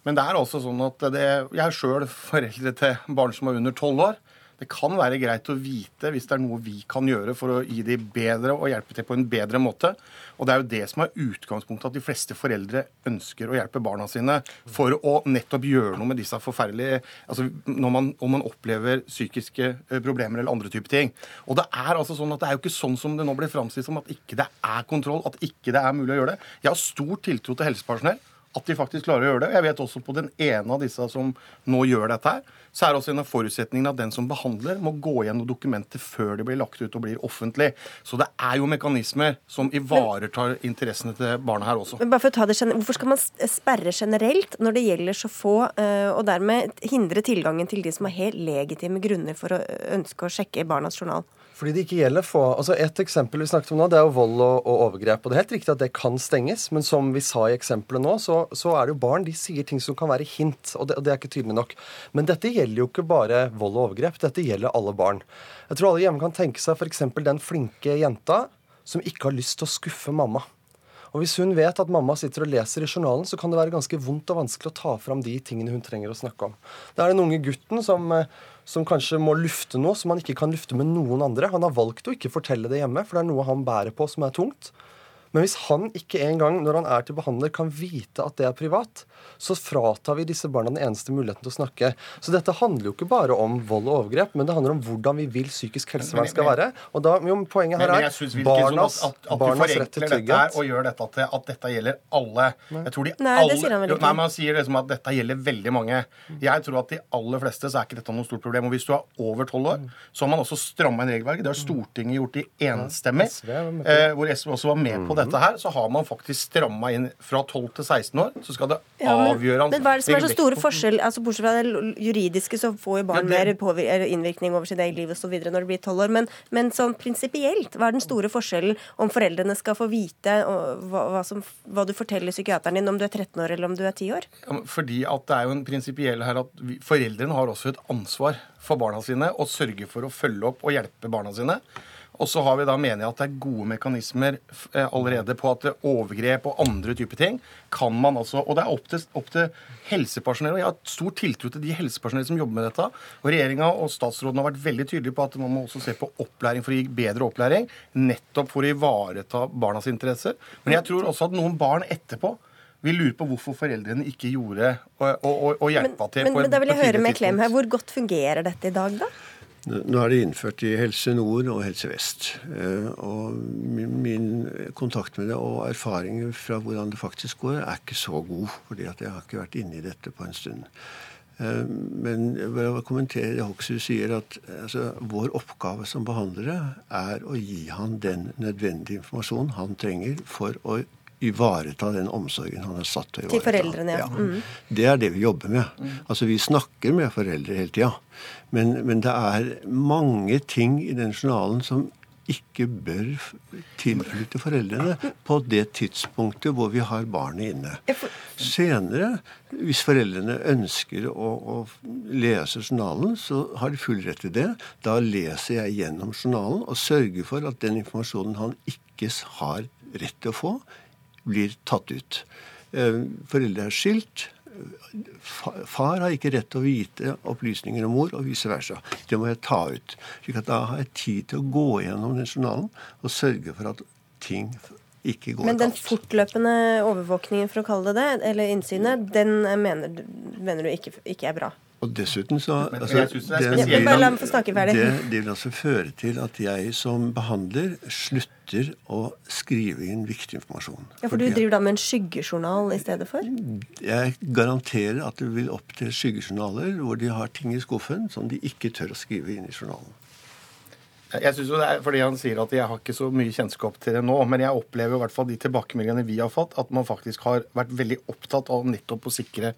Speaker 10: Men det er altså sånn at det, jeg er sjøl foreldre til barn som er under 12 år. Det kan være greit å vite hvis det er noe vi kan gjøre for å gi dem bedre og hjelpe til på en bedre måte. Og det er jo det som er utgangspunktet, at de fleste foreldre ønsker å hjelpe barna sine for å nettopp gjøre noe med disse forferdelige altså når man, Om man opplever psykiske eh, problemer eller andre typer ting. Og det er altså sånn at det er jo ikke sånn som det nå blir framstilt som, at ikke det er kontroll, at ikke det er mulig å gjøre det. Jeg har stor tiltro til helsepersonell at de faktisk klarer å gjøre det. Jeg vet også på den ene av disse som nå gjør dette her, så er også en av forutsetningene at den som behandler, må gå gjennom dokumentet før det blir lagt ut og blir offentlig. Så det er jo mekanismer som ivaretar interessene til barna her også.
Speaker 2: Men bare for å ta det, Hvorfor skal man sperre generelt når det gjelder så få, eh, og dermed hindre tilgangen til de som har helt legitime grunner for å ønske å sjekke barnas journal?
Speaker 9: Fordi det ikke gjelder få altså Et eksempel vi snakket om nå, det er jo vold og, og overgrep. Og det er helt riktig at det kan stenges, men som vi sa i eksempelet nå, så, så er det jo barn de sier ting som kan være hint, og det, og det er ikke tydelig nok. Men dette gjelder jo ikke bare vold og overgrep, dette gjelder alle barn. Jeg tror alle hjemme kan tenke seg f.eks. den flinke jenta som ikke har lyst til å skuffe mamma. Og Hvis hun vet at mamma sitter og leser i journalen, så kan det være ganske vondt og vanskelig å ta fram de tingene hun trenger å snakke om. Det er den unge gutten som, eh, som kanskje må lufte noe som han ikke kan lufte med noen andre. Han har valgt å ikke fortelle det hjemme, for det er noe han bærer på som er tungt. Men hvis han ikke engang når han er til behandler kan vite at det er privat, så fratar vi disse barna den eneste muligheten til å snakke. Så dette handler jo ikke bare om vold og overgrep, men det handler om hvordan vi vil psykisk helsevern skal være. Og da, jo, poenget her
Speaker 10: Men, men
Speaker 9: er barnas,
Speaker 10: at, at, at
Speaker 9: barnas rett til
Speaker 10: dette
Speaker 9: trygghet.
Speaker 10: og gjør dette til at dette gjelder alle. Jeg tror de
Speaker 2: Nei, det sier han vel ikke.
Speaker 10: Nei, men Han sier liksom at dette gjelder veldig mange. Jeg tror at de aller fleste så er ikke dette noe stort problem. Og hvis du er over tolv år, så har man også stramma inn regelverket. Det har Stortinget gjort i enstemmig.
Speaker 9: SV
Speaker 10: Eh, hvor SV også var med på dette her. Så har man faktisk stramma inn fra 12 til 16 år. Så skal det
Speaker 2: Ja, men,
Speaker 10: avgjøre
Speaker 2: men hva er det som er så store forskjell? Altså Bortsett fra det juridiske, så får jo barn mer innvirkning over sitt eget liv osv. når de blir tolv år. Men, men sånn prinsipielt, hva er den store forskjellen om foreldrene skal få vite hva, hva, som, hva du forteller psykiateren din om du er 13 år eller om du er 10 år?
Speaker 10: Ja, Fordi at det er jo en prinsipiell her at vi, foreldrene har også et ansvar for barna sine og sørger for å følge opp og hjelpe barna sine. Og så har vi da mener jeg at det er gode mekanismer eh, allerede på at overgrep og andre typer ting kan man altså Og det er opp til, opp til helsepersonell. Og jeg har stor tiltro til de helsepersonell som jobber med dette. Og regjeringa og statsråden har vært veldig tydelige på at man må også se på opplæring for å gi bedre opplæring. Nettopp for å ivareta barnas interesser. Men jeg tror også at noen barn etterpå vil lure på hvorfor foreldrene ikke gjorde og, og, og, hjelpa til
Speaker 2: men,
Speaker 10: på
Speaker 2: men da vil jeg høre med Klem her, hvor godt fungerer dette i dag, da?
Speaker 8: Nå er det innført i Helse Nord og Helse Vest. Eh, Og min, kontakt med det og erfaringer fra hvordan det faktisk går, er ikke så god. fordi jeg har ikke vært inne i dette på en stund. Eh, Men jeg vil kommentere det Hoksrud sier, at altså, vår oppgave som behandlere er å gi han den nødvendige informasjonen han trenger for å ivareta den omsorgen han er satt til å
Speaker 2: Til foreldrene, ja. Mm.
Speaker 8: Det er det vi jobber med. Altså Vi snakker med foreldre hele tida. Men, men det er mange ting i den journalen som ikke bør tilflytte foreldrene på det tidspunktet hvor vi har barnet inne. Senere, hvis foreldrene ønsker å, å lese journalen, så har de full rett til det. Da leser jeg gjennom journalen og sørger for at den informasjonen han ikke har rett til å få, blir tatt ut. Eh, Foreldre er skilt. Far har ikke rett til å vite opplysninger om mor, og vice versa. Det må jeg ta ut. slik at da har jeg tid til å gå gjennom den journalen og sørge for at ting ikke går
Speaker 2: Men den
Speaker 8: galt.
Speaker 2: fortløpende overvåkningen, for å kalle det det, eller innsynet, den mener, du- mener du ikke, ikke er bra?
Speaker 8: Og dessuten så altså,
Speaker 10: det vil.
Speaker 8: Det, det vil altså føre til at jeg som behandler slutter å skrive inn viktig informasjon.
Speaker 2: Ja, For du driver da med en skyggejournal i stedet for?
Speaker 8: Jeg garanterer at det vil opp til skyggejournaler hvor de har ting i skuffen som de ikke tør å skrive inn i journalen.
Speaker 10: Jeg synes jo det er fordi Han sier at jeg har ikke så mye kjennskap til det nå, men jeg opplever i hvert fall de tilbakemeldingene vi har fått, at man faktisk har vært veldig opptatt av nettopp å sikre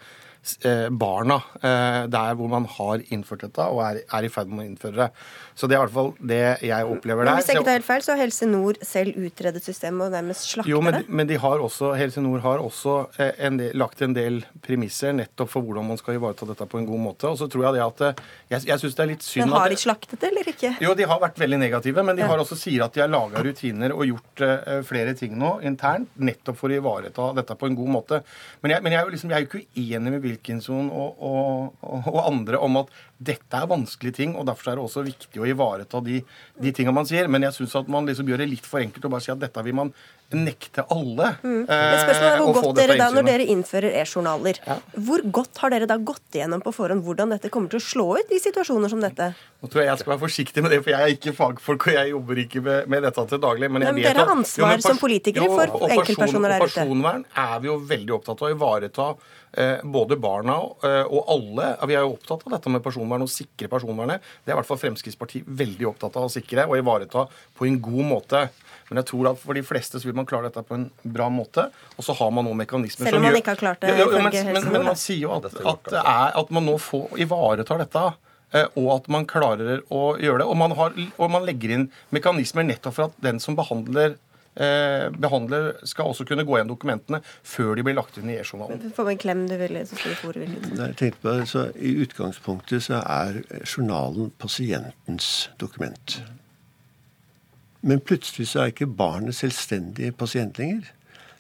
Speaker 10: barna eh, der hvor man har innført dette og er, er i ferd med å innføre det. Så det er i hvert fall det jeg opplever der.
Speaker 2: hvis jeg ikke tar helt feil, så har Helse Nord selv utredet systemet og nærmest slaktet
Speaker 10: jo, men,
Speaker 2: det.
Speaker 10: men de har også, Helse Nord har også eh, en del, lagt en del premisser nettopp for hvordan man skal ivareta dette på en god måte. Og så tror jeg det at eh, Jeg, jeg syns det er litt synd
Speaker 2: Men har de slaktet det, eller ikke?
Speaker 10: jo, de har vært veldig negative, men de har også sier at de har laga rutiner og gjort eh, flere ting nå internt, nettopp for å ivareta dette på en god måte. Men jeg, men jeg, liksom, jeg er jo ikke uenig med Wilkinson og, og, og, andre om at dette er vanskelige ting, og derfor er det også viktig å ivareta de, de tingene man sier. Men jeg syns at man liksom gjør det litt for enkelt å bare si at dette vil man nekte alle.
Speaker 2: Mm.
Speaker 10: eh,
Speaker 2: Men spørsmålet er hvor godt dere da, Når dere innfører e-journaler, hvor godt har dere da gått igjennom på forhånd hvordan dette kommer til å slå ut i situasjoner som dette?
Speaker 10: Nå tror jeg jeg skal være forsiktig med det, for jeg er ikke fagfolk, og jeg jobber ikke med, med dette til daglig. Men,
Speaker 2: men
Speaker 10: vet
Speaker 2: dere har ansvar
Speaker 10: men
Speaker 2: som politikere for
Speaker 10: og
Speaker 2: der der
Speaker 10: Og personvern er vi jo veldig opptatt av å ivareta både barna eh, og alle. Vi er jo opptatt av dette med personvern og sikre personvernet. Det er i hvert fall Fremskrittspartiet veldig opptatt av å sikre og ivareta på en god måte. Men jeg tror at for de fleste så vil man klare dette på en bra måte. Og så har man noen mekanismer
Speaker 2: Selv om man
Speaker 10: gjør-
Speaker 2: ikke har klart det,
Speaker 10: Ja, ja, men, men, men man sier jo at, at, det er, at man nå får, ivaretar dette. eh, Og at man klarer å gjøre det. Og man, har, og man legger inn mekanismer nettopp for at den som behandler eh, behandler skal også kunne gå igjen dokumentene før de blir lagt inn i e-journalen.
Speaker 2: Få en klem, du vil, så skulle Tore ville.
Speaker 8: Nei, jeg på så I utgangspunktet så er journalen pasientens dokument. Men plutselig så er ikke barnet selvstendig pasient lenger.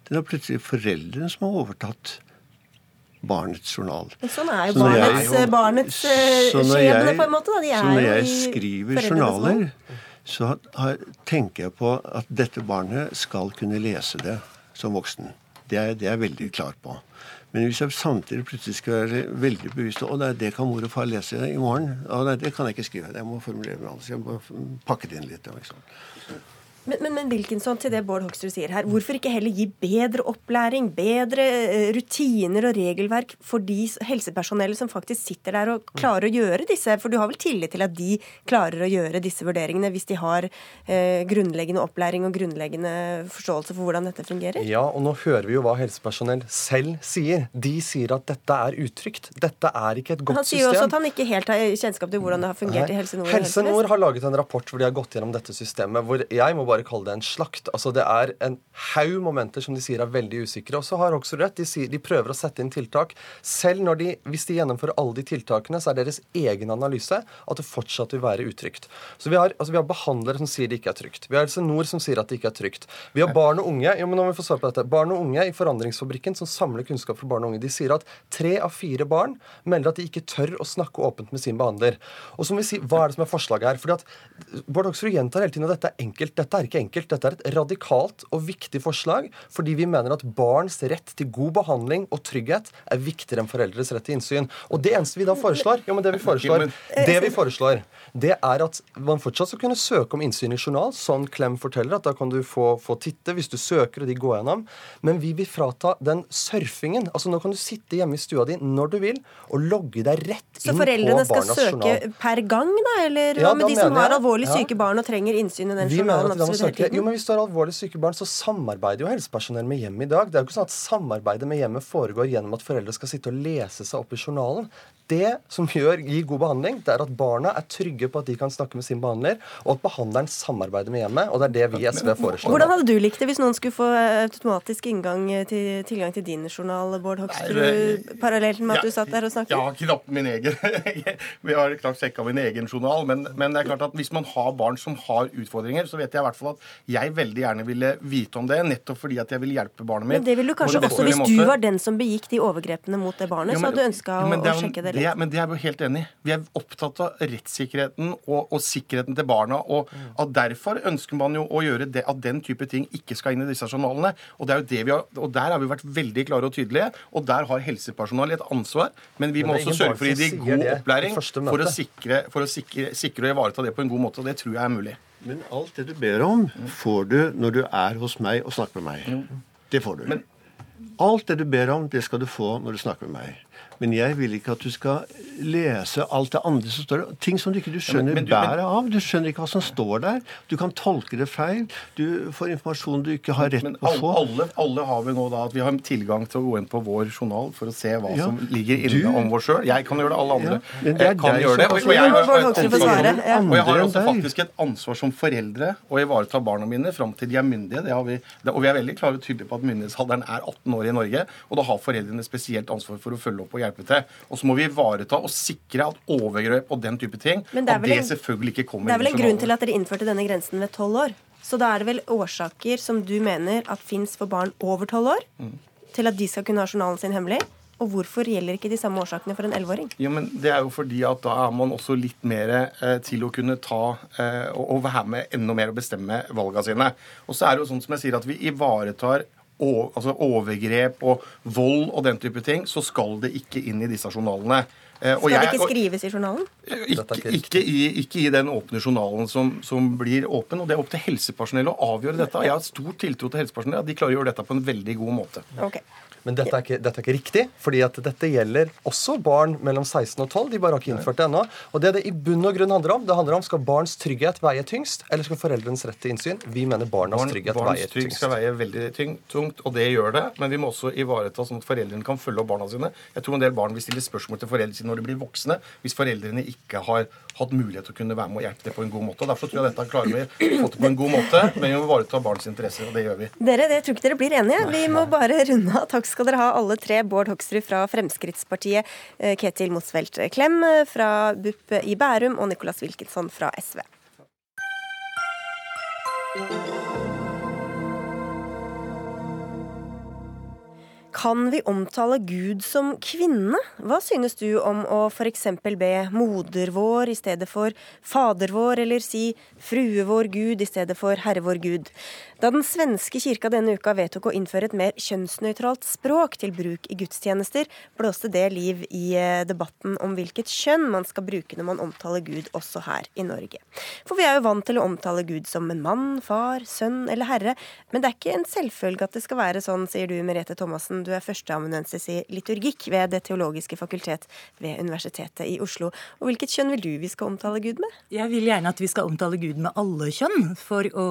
Speaker 8: Det er plutselig foreldrene som har overtatt barnets journal.
Speaker 2: Sånn er jo
Speaker 8: Så når jeg-
Speaker 2: barnets, eh, barnets eh,
Speaker 8: Så
Speaker 2: skjebne, på en måte. Da. De
Speaker 8: så
Speaker 2: er
Speaker 8: når jeg skriver journaler. Så tenker jeg på at dette barnet skal kunne lese det som voksen. Det er, det er jeg veldig klar på. Men hvis jeg samtidig plutselig skal være veldig bevisst og nei, det kan mor og far lese i morgen. Å nei, det kan jeg ikke skrive. Jeg må formulere meg annerledes. Jeg må pakke det inn litt. Liksom.
Speaker 2: Men, men, men Wilkinson, til det Bård Hoksrud sier her, hvorfor ikke heller gi bedre opplæring, bedre eh, rutiner og regelverk for de helsepersonellet som faktisk sitter der og klarer å gjøre disse? For du har vel tillit til at de klarer å gjøre disse vurderingene hvis de har eh, grunnleggende opplæring og grunnleggende forståelse for hvordan dette fungerer?
Speaker 9: Ja, og nå hører vi jo hva helsepersonell selv sier. De sier at dette er utrygt. Dette er ikke et godt system.
Speaker 2: Han sier jo også
Speaker 9: system.
Speaker 2: at han ikke helt har kjennskap til hvordan det har fungert i Helse Nord.
Speaker 9: Helse Nord har laget en rapport hvor de har gått gjennom dette systemet, hvor jeg må bare kalle det en slakt. Altså Det er en haug momenter som de sier er veldig usikre. Og så har Hoksrud rett. De, sier, de prøver å sette inn tiltak. Selv når de, hvis de gjennomfører alle de tiltakene, så er deres egen analyse at det fortsatt vil være utrygt. Så vi har, altså vi har behandlere som sier det ikke er trygt. Vi har Helse Nord som sier at det ikke er trygt. Vi har barn og unge jo, men nå må vi få svar på dette. Barn og unge i Forandringsfabrikken som samler kunnskap for barn og unge, de sier at tre av fire barn melder at de ikke tør å snakke åpent med sin behandler. Og så må vi si, Hva er det som er forslaget her? Fordi at Bård Hoksrud gjentar hele tiden at dette er enkelt. Dette er ikke enkelt. Dette er et radikalt og viktig forslag fordi vi mener at barns rett til god behandling og trygghet er viktigere enn foreldres rett til innsyn. Og det eneste vi da foreslår, jo, men det vi foreslår, det vi foreslår, det er at man fortsatt skal kunne søke om innsyn i journal, sånn Klem forteller, at da kan du få, få titte hvis du søker og de går gjennom. Men vi vil frata den surfingen. Altså nå kan du sitte hjemme i stua di når du vil og logge deg rett inn på barnas journal.
Speaker 2: Så foreldrene skal søke
Speaker 9: journal.
Speaker 2: per gang, da? Eller
Speaker 9: Ja,
Speaker 2: hva med
Speaker 9: da
Speaker 2: de som har
Speaker 9: alvorlig
Speaker 2: alvorlig
Speaker 9: ja.
Speaker 2: syke barn og trenger innsyn i den
Speaker 9: Vi
Speaker 2: journalen
Speaker 9: må snakke. Jo, men Hvis du har alvorlig syke barn, så samarbeider jo helsepersonell med hjemmet i dag. Det er jo ikke sånn at samarbeidet med hjemmet foregår gjennom at foreldre skal sitte og lese seg opp i journalen. Det som gjør, gir god behandling, det er at barna er trygge på at de kan snakke med sin behandler, og at behandleren samarbeider med hjemmet. Og det er det vi i SV foreslår.
Speaker 2: Hvordan hadde du likt det hvis noen skulle få automatisk inngang til, tilgang til din journal, Bård Hoksrud, parallelt med at
Speaker 10: Ja,
Speaker 2: du satt der og snakket?
Speaker 10: Jeg har knapt min egen Vi har knapt sjekka min egen journal. Men, men det er klart at hvis man har barn som har utfordringer, så vet jeg i hvert fall at jeg veldig gjerne ville vite om det, nettopp fordi at jeg vil hjelpe barnet mitt.
Speaker 2: Men det ville du kanskje også hvis du var den som begikk de overgrepene mot det barnet,
Speaker 10: Jo,
Speaker 2: så hadde du ønska å, å sjekke det
Speaker 10: det Men det er vi jo helt enig i. Vi er opptatt av rettssikkerheten og, og sikkerheten til barna. Og at derfor ønsker man jo å gjøre det, at den type ting ikke skal inn i disse journalene. Og, det er jo det vi har, og der har vi vært veldig klare og tydelige. Og der har helsepersonell et ansvar. Men vi
Speaker 9: Men
Speaker 10: må også sørge for å gi dem god
Speaker 9: det
Speaker 10: opplæring for å, sikre, for å sikre, sikre og ivareta det på en god måte. Og det tror jeg er mulig.
Speaker 8: Men alt det du ber om, får du når du er hos meg og snakker med meg. Det får du. Alt det du ber om, det skal du få når du snakker med meg. Men jeg vil ikke at du skal lese alt det andre som står der. Ting som du ikke du skjønner
Speaker 10: men du-
Speaker 8: bæret av. Du skjønner ikke hva som står der. Du kan tolke det feil. Du får informasjon du ikke har rett
Speaker 10: Men
Speaker 8: på å
Speaker 10: alle,
Speaker 8: få.
Speaker 10: alle, alle har vi nå da at vi har tilgang til å gå inn på vår journal for å se hva
Speaker 8: Ja,
Speaker 10: som ligger inne
Speaker 8: du-
Speaker 10: om vår sjøl. Jeg kan gjøre det, alle andre
Speaker 8: Ja, det
Speaker 10: kan gjøre det. Og, og jeg.
Speaker 2: Ja.
Speaker 10: og jeg har også faktisk et ansvar som foreldre å ivareta barna mine fram til de er myndige. Det har vi, det, og vi er veldig klare og tydelige på at myndighetsalderen er 18 år i Norge. Og da har foreldrene spesielt ansvar for å følge opp og hjelpe til. Og så må vi ivareta og sikre at overgrep og den type ting
Speaker 2: det
Speaker 10: at det
Speaker 2: en-
Speaker 10: selvfølgelig ikke kommer
Speaker 2: Det er vel en grunn til at dere innførte denne grensen ved tolv år. Så da er det vel årsaker som du mener at fins for barn over tolv år,
Speaker 10: Mm.
Speaker 2: til at de skal kunne ha journalen sin hemmelig. Og hvorfor gjelder ikke de samme årsakene for en 11-åring?
Speaker 10: Jo, men Det er jo fordi at da er man også litt mer eh, til å kunne ta eh, og, og være med enda mer og bestemme valgene sine. Og så er det jo sånn som jeg sier at vi ivaretar altså overgrep og vold og den type ting, så skal det ikke inn i disse journalene. Eh, og
Speaker 2: Skal det
Speaker 10: jeg-
Speaker 2: ikke
Speaker 10: og-
Speaker 2: skrives i journalen?
Speaker 10: ikke, ikke, i, ikke i den åpne journalen som, som blir åpen. Og det er opp til helsepersonell å avgjøre dette. Og jeg har stor tiltro til helsepersonell. at De klarer å gjøre dette på en veldig god måte.
Speaker 2: Ok.
Speaker 9: Men dette er, ikke, dette er ikke riktig, fordi at dette gjelder også barn mellom 16 og 12. De bare har ikke innført det ennå. Og det det i bunn og grunn handler om, det handler om skal barns trygghet veie tyngst, eller skal foreldrenes rett til innsyn? Vi mener barnas
Speaker 10: Barn,
Speaker 9: trygghet
Speaker 10: barns
Speaker 9: veier
Speaker 10: trygg
Speaker 9: tyngst.
Speaker 10: skal veie veldig tungt, og det gjør det. Men vi må også ivareta sånn at foreldrene kan følge opp barna sine. Jeg tror en del barn vil stille spørsmål til foreldrene sine når de blir voksne, hvis foreldrene ikke har hatt mulighet til å kunne være med og hjelpe til på en god måte. Og Derfor tror jeg dette klarer vi å få til på en god måte, men vi må ivareta barns interesser, og det gjør vi.
Speaker 2: Dere, det tror ikke dere blir enige. Vi må bare runde av. Takk skal dere ha, alle tre. Bård Hoksrud fra Fremskrittspartiet, eh, Ketil Mosfeldt Klem fra BUP i Bærum og Nicolas Wilkinson fra SV. Kan vi omtale Gud som kvinne? Hva synes du om å f.eks. be moder vår i stedet for fader vår, eller si frue vår Gud i stedet for herre vår Gud? Da den svenske kirka denne uka vedtok å innføre et mer kjønnsnøytralt språk til bruk i gudstjenester, blåste det liv i eh, debatten om hvilket kjønn man skal bruke når man omtaler Gud også her i Norge. For vi er jo vant til å omtale Gud som en mann, far, sønn eller herre, men det er ikke en selvfølge at det skal være sånn, sier du Merete Thomassen. Du er førsteamanuensis i liturgikk ved Det teologiske fakultet ved Universitetet i Oslo. Og hvilket kjønn vil du vi skal omtale Gud med?
Speaker 11: Jeg vil gjerne at vi skal omtale Gud med alle kjønn, for å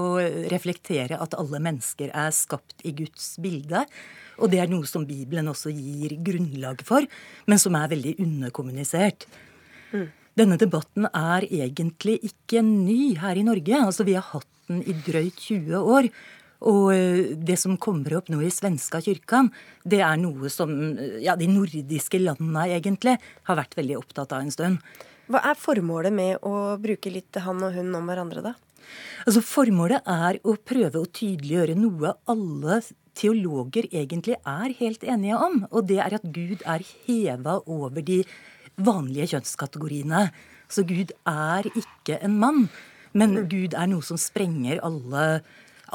Speaker 11: reflektere at alle mennesker er skapt i Guds bilde. Og det er noe som Bibelen også gir grunnlag for, men som er veldig underkommunisert. Denne debatten er egentlig ikke ny her i Norge. Altså, vi har hatt den i drøyt 20 år. Og eh, det som kommer opp nå i svenska kirken, det er noe som eh, ja, de nordiske landene egentlig har vært veldig opptatt av en stund.
Speaker 2: Hva er formålet med å bruke litt han og hun om hverandre, da?
Speaker 11: Altså Formålet er å prøve å tydeliggjøre noe alle teologer egentlig er helt enige om. Og det er at Gud er heva over de vanlige kjønnskategoriene. Så Gud er ikke en mann, men Gud er noe som sprenger alle,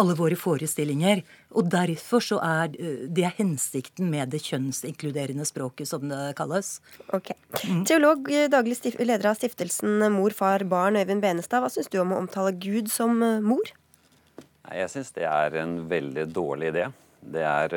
Speaker 11: alle våre forestillinger. Og derfor så er eh, det er hensikten med det kjønnsinkluderende språket, som det kalles.
Speaker 2: Ok. Teolog, eh, daglig stif leder av stiftelsen Mor, far, barn, Øyvind Benestad. Hva syns du om å omtale Gud som eh, mor?
Speaker 12: Nei, Jeg syns det er en veldig dårlig idé. Det er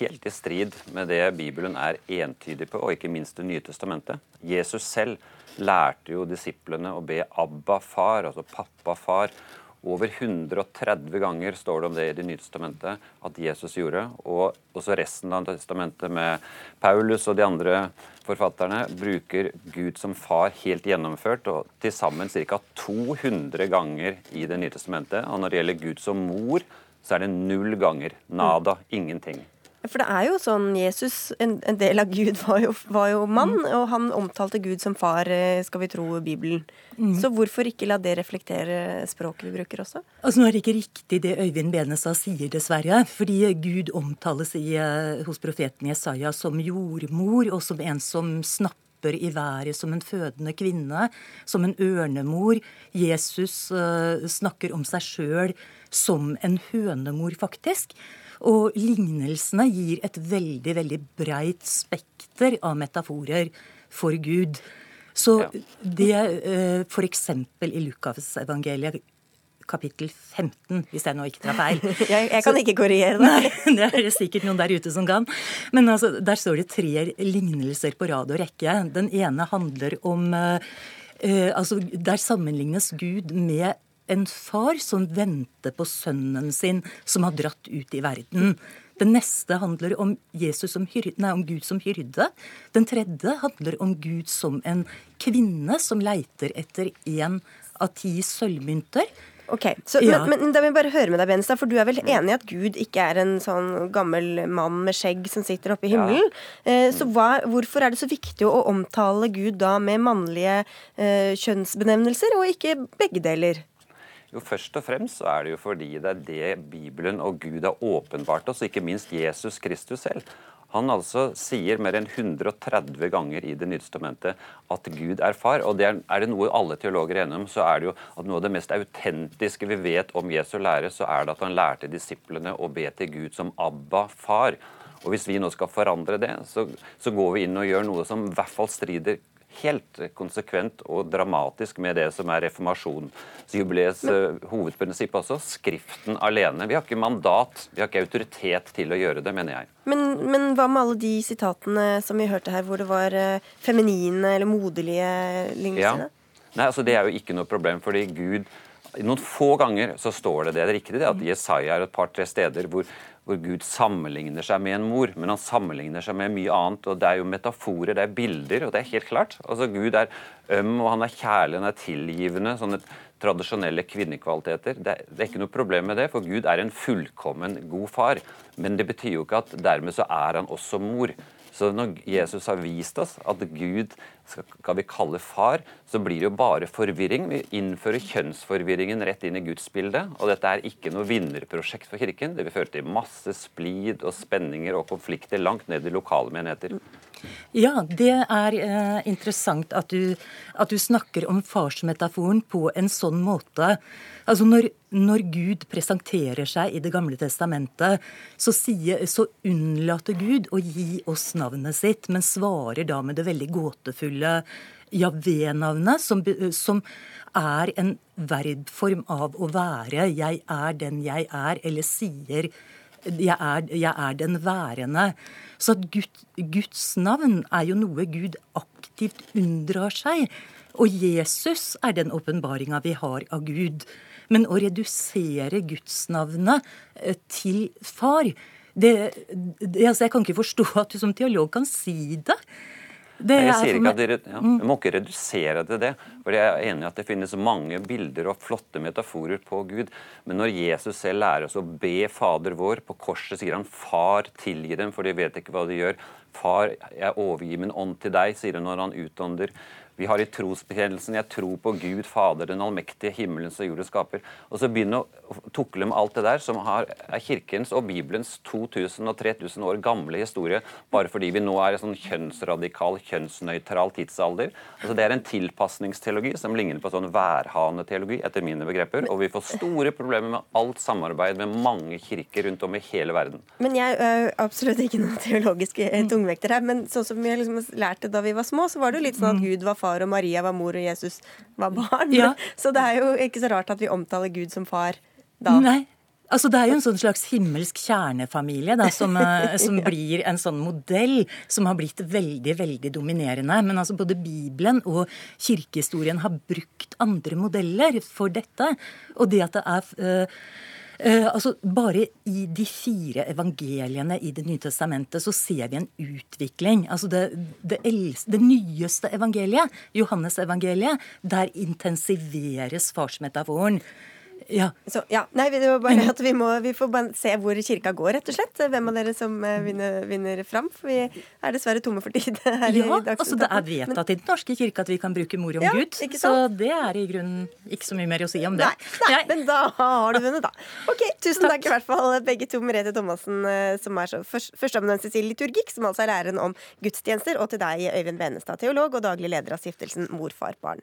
Speaker 12: helt i strid med det Bibelen er entydig på, og ikke minst Det nye testamentet. Jesus selv lærte jo disiplene å be Abba far, altså pappa far. Over 130 ganger står det om det i Det nye testamentet at Jesus gjorde. Og også resten av testamentet med Paulus og de andre forfatterne bruker Gud som far helt gjennomført, og til sammen ca. 200 ganger i Det nye testamentet. Og når det gjelder Gud som mor, så er det null ganger. Nada. Ingenting.
Speaker 2: For det er jo sånn Jesus, en, en del av Gud, var jo, var jo mann, og han omtalte Gud som far, eh, skal vi tro Bibelen. Så hvorfor ikke la det reflektere språket vi bruker også?
Speaker 11: Altså Nå er det ikke riktig det Øyvind Benestad sier, dessverre. Fordi Gud omtales i, eh, hos profeten Jesaja som jordmor, og som en som snapper i været som en fødende kvinne, som en ørnemor. Jesus uh, snakker om seg sjøl som en hønemor, faktisk. Og lignelsene gir et veldig, veldig breit spekter av metaforer for Gud. Så det eh, f.eks. i Lukasevangeliet kapittel 15, hvis jeg nå ikke tar feil.
Speaker 2: Jeg, jeg kan
Speaker 11: Så-
Speaker 2: ikke korrigere det.
Speaker 11: Nei, det er det sikkert noen der ute som kan. Men altså, der står det tre lignelser på rad og rekke. Den ene handler om eh, eh, Altså, der sammenlignes Gud med en far som venter på sønnen sin som har dratt ut i verden. Den neste handler om, Jesus som hyrde, nei, om Gud som hyrde. Den tredje handler om Gud som en kvinne som leiter etter én av ti sølvmynter.
Speaker 2: Ok, så,
Speaker 11: Ja.
Speaker 2: men, men da vil jeg bare høre med deg, Benestad, for du er vel enig i at Gud ikke er en sånn gammel mann med skjegg som sitter oppe i himmelen? Eh, så hva, hvorfor er det så viktig å omtale Gud da med mannlige eh, kjønnsbenevnelser, og ikke begge deler?
Speaker 12: Jo, Først og fremst så er det jo fordi det er det Bibelen og Gud har åpenbart oss, ikke minst Jesus Kristus selv. Han altså sier mer enn 130 ganger i Det nye testamentet at Gud er far. Og det er, er, det noe alle teologer er enige om, så er det jo at noe av det mest autentiske vi vet om Jesu lære, så er det at han lærte disiplene å be til Gud som Abba, far. Og hvis vi nå skal forandre det, så, så går vi inn og gjør noe som i hvert fall strider helt konsekvent og dramatisk med det som er reformasjonsjubileets uh, hovedprinsipp også. Skriften alene. Vi har ikke mandat, vi har ikke autoritet til å gjøre det, mener jeg.
Speaker 2: Men, men hva med alle de sitatene som vi hørte her, hvor det var uh, feminine eller moderlige lignelser?
Speaker 12: Ja. Nei, altså Det er jo ikke noe problem, fordi Gud Noen få ganger så står det det. Det er riktig det at Jesaja er et par-tre steder hvor hvor Gud sammenligner seg med en mor, men han sammenligner seg med mye annet. og Det er jo metaforer, det er bilder, og det er helt klart. Altså Gud er øm, og han er kjærlig, han er tilgivende. sånne tradisjonelle kvinnekvaliteter. Det er, det er, ikke noe problem med det, for Gud er en fullkommen god far. Men det betyr jo ikke at dermed så er han også mor. Så når Jesus har vist oss at Gud skal vi kalle far, så blir det jo bare forvirring. Vi innfører kjønnsforvirringen rett inn i gudsbildet. Og dette er ikke noe vinnerprosjekt for Kirken. Det vil føre til masse splid og spenninger og konflikter langt ned i lokale menigheter.
Speaker 11: Ja, det er eh, interessant at du, at du snakker om farsmetaforen på en sånn måte. Altså når, når, Gud presenterer seg i Det gamle testamentet, så, sier, så unnlater Gud å gi oss navnet sitt, men svarer da med det veldig gåtefulle Javé-navnet, som, som er en verbform av å være. Jeg er den jeg er, eller sier jeg er, jeg er den værende. Så Gud, Guds navn er jo noe Gud aktivt unndrar seg. Og Jesus er den åpenbaringa vi har av Gud. Men å redusere gudsnavnet eh, til far det, det, altså Jeg kan ikke forstå at du som teolog kan si det.
Speaker 12: Det jeg sier ikke at dere, ja, mm. jeg må ikke redusere til det. for Jeg er enig i at det finnes mange bilder og flotte metaforer på Gud. Men når Jesus selv lærer oss å be Fader vår, på korset sier han 'Far, tilgi dem, for de vet ikke hva de gjør'. 'Far, jeg overgir min ånd til deg', sier han når han utånder. Vi har i trosbekjennelsen 'Jeg tror på Gud Fader, den allmektige, himmelens og jordens skaper'. Og så begynne å tukle med alt det der som har, er kirkens og Bibelens 2000 og 3000 år gamle historie, bare fordi vi nå er i sånn kjønnsradikal, kjønnsnøytral tidsalder. Altså Det er en tilpasningsteologi som ligner på sånn værhaneteologi, etter mine begreper. Og vi får store problemer med alt samarbeid med mange kirker rundt om i hele verden.
Speaker 2: Men jeg er absolutt ikke noen teologisk tungvekter her, men sånn som vi liksom lærte da vi var små, så var det jo litt sånn at Gud var far, og Maria var mor, og Jesus var barn. Ja. Så det er jo ikke så rart at vi omtaler Gud som far da.
Speaker 11: Nei. Altså, det er jo en sånn slags himmelsk kjernefamilie da, som, eh, som, blir en sånn modell som har blitt veldig veldig dominerende. Men altså både Bibelen og kirkehistorien har brukt andre modeller for dette. Og det at det er uh, Uh, altså, Bare i de fire evangeliene i Det nye testamentet så ser vi en utvikling. Altså Det, det, eldste, det nyeste evangeliet, Johannes-evangeliet, der intensiveres farsmetaforen.
Speaker 2: Ja. Så, ja. Nei, det var bare at vi, må, vi får bare se hvor kirka går, rett og slett. Hvem av dere som eh, vinner, vinner fram. For vi er dessverre tomme for tid her
Speaker 11: ja, i Dagsnytt. Altså, det er vedtatt i Den norske kirke at vi kan bruke mor om ja, Gud. Så det er i grunnen ikke så mye mer å si om det.
Speaker 2: Nei, nei men da har du vunnet, da. Ok, Tusen takk. takk i hvert fall begge to. Merete Thomassen, eh, som er førsteamanuensis i liturgikk, som altså er læreren om gudstjenester, og til deg, Øyvind Venestad, teolog og daglig leder av stiftelsen Mor, far, barn.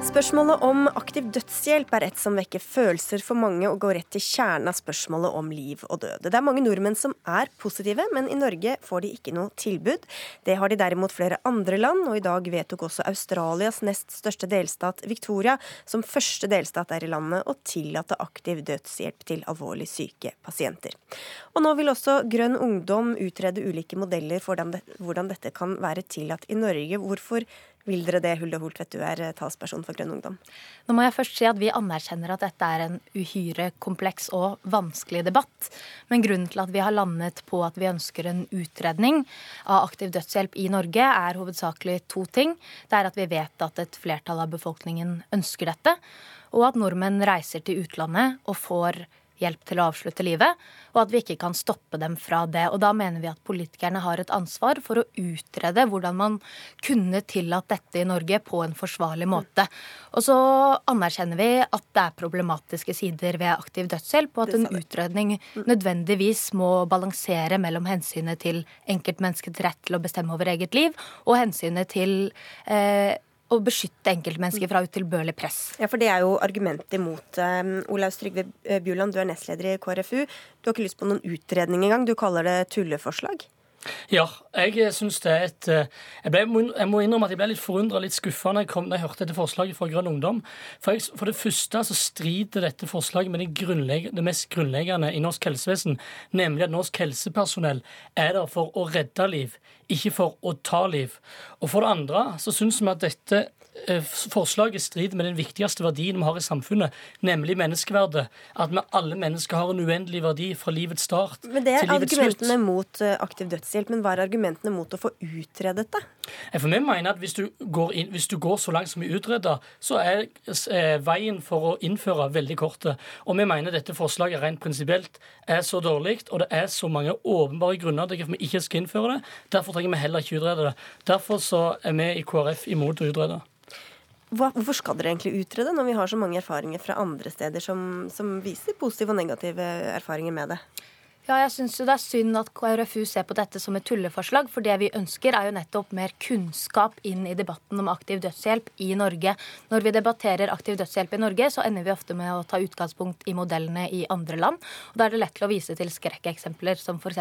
Speaker 2: Spørsmålet om aktiv dødshjelp er et som vekker følelser for mange og går rett til kjernen av spørsmålet om liv og død. Det er mange nordmenn som er positive, men i Norge får de ikke noe tilbud. Det har de derimot flere andre land, og i dag vedtok også Australias nest største delstat, Victoria, som første delstat er i landet, å tillate aktiv dødshjelp til alvorlig syke pasienter. Og nå vil også Grønn Ungdom utrede ulike modeller for hvordan dette kan være tillatt i Norge. Hvorfor vil dere det, Hulde Holtvedt, du er eh, talsperson for Grønn Ungdom?
Speaker 13: Nå må jeg først si at Vi anerkjenner at dette er en uhyre kompleks og vanskelig debatt. Men grunnen til at vi har landet på at vi ønsker en utredning av aktiv dødshjelp i Norge, er hovedsakelig to ting. Det er at vi vet at et flertall av befolkningen ønsker dette, og at nordmenn reiser til utlandet og får hjelp til å avslutte livet, og at vi ikke kan stoppe dem fra det. Og da mener vi at politikerne har et ansvar for å utrede hvordan man kunne tillatt dette i Norge på en forsvarlig måte. Og så anerkjenner vi at det er problematiske sider ved aktiv dødshjelp, og at en utredning nødvendigvis må balansere mellom hensynet til enkeltmenneskets rett til å bestemme over eget liv, og hensynet til eh, å beskytte enkeltmennesker fra utilbørlig press.
Speaker 2: Ja, for Det er jo argumentet imot. Um, Olaus Trygve Bjuland, du er nestleder i KrFU. Du har ikke lyst på noen utredning engang. Du kaller det tulleforslag?
Speaker 14: Ja, jeg syns det er et eh, jeg, ble, jeg, må innrømme at jeg ble litt forundra og litt skuffa når, jeg hørte dette forslaget fra Grønn Ungdom. For, jeg, for det første så strider dette forslaget med det, det, mest grunnleggende i norsk helsevesen, nemlig at norsk helsepersonell er der for å redde liv, ikke for å ta liv. Og for det andre så syns vi at dette Eh, forslaget strider med den viktigste verdien vi har i samfunnet, nemlig menneskeverdet. At vi alle mennesker har en uendelig verdi fra livets start til livets slutt.
Speaker 2: Men Det er argumentene mot eh, aktiv dødshjelp, men hva er argumentene mot å få utredet det?
Speaker 14: For Vi mener at hvis du går, inn, hvis du går så langt som vi utreder, så er eh, veien for å innføre veldig korte. Og vi mener dette forslaget rent prinsipielt er så dårlig, og det er så mange åpenbare grunner til at vi ikke skal innføre det. Derfor trenger vi heller ikke utrede det. Derfor så er vi i KrF imot å utrede.
Speaker 2: Hvorfor skal dere egentlig utrede, når vi har så mange erfaringer fra andre steder som, som viser positive og negative erfaringer med det?
Speaker 13: Ja, jeg syns det er synd at KrFU ser på dette som et tulleforslag. For det vi ønsker, er jo nettopp mer kunnskap inn i debatten om aktiv dødshjelp i Norge. Når vi debatterer aktiv dødshjelp i Norge, så ender vi ofte med å ta utgangspunkt i modellene i andre land. Og da er det lett til å vise til skrekkeksempler som f.eks.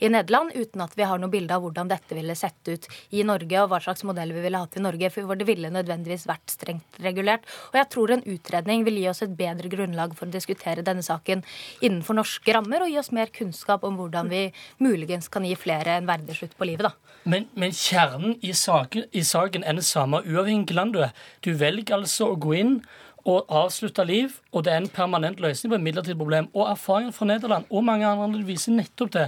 Speaker 13: i Nederland, uten at vi har noe bilde av hvordan dette ville sett ut i Norge, og hva slags modell vi ville hatt i Norge. For det ville nødvendigvis vært strengt regulert. Og jeg tror en utredning vil gi oss et bedre grunnlag for å diskutere denne saken innenfor norske rammer, og gi oss mer kunnskap om hvordan vi muligens kan gi flere en verdig slutt på livet. da.
Speaker 14: Men, men kjernen i saken, i saken er det samme uavhengig land du er. Du velger altså å gå inn og avslutte liv, og det er en permanent løsning på et midlertidig problem. Og erfaringen fra Nederland og mange andre viser nettopp det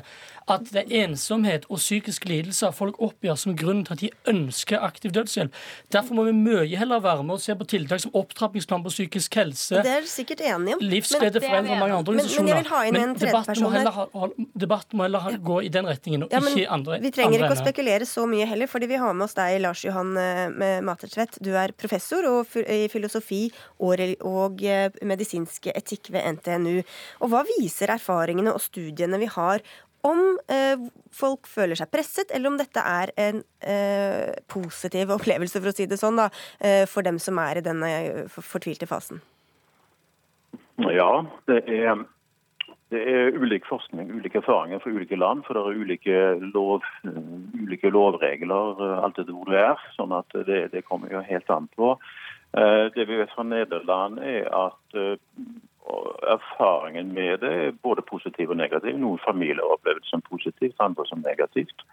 Speaker 14: at det er ensomhet og psykiske lidelser folk oppgjør som grunn til at de ønsker aktiv dødshjelp. Derfor må vi mye heller være med og se på tiltak som opptrappingsplan på psykisk helse.
Speaker 2: Det er sikkert enige om.
Speaker 14: Livsglede for og mange andre organisasjoner.
Speaker 2: Men, men men debatten, må her.
Speaker 14: Ha, debatten må heller ha, gå i den retningen, og ja, ikke andre
Speaker 2: Vi trenger ikke å spekulere så mye heller, fordi vi har med oss deg, Lars Johan eh, Matertvedt. Du er professor i filosofi og, og eh, medisinsk etikk ved NTNU. Og hva viser erfaringene og studiene vi har om eh, folk føler seg presset, eller om dette er en eh, positiv opplevelse, for å si det sånn, da, eh, for dem som er i denne fortvilte fasen.
Speaker 15: Ja, det er, det er ulik forskning, ulike erfaringer fra ulike land. For det er ulike, lov, ulike lovregler eh, alt etter hvor du er. sånn at det, det kommer jo helt an på. Eh, det vi vet fra Nederland, er at eh, erfaringen med det er både positiv og negativ. Noen familier opplever det som positivt, andre som negativt.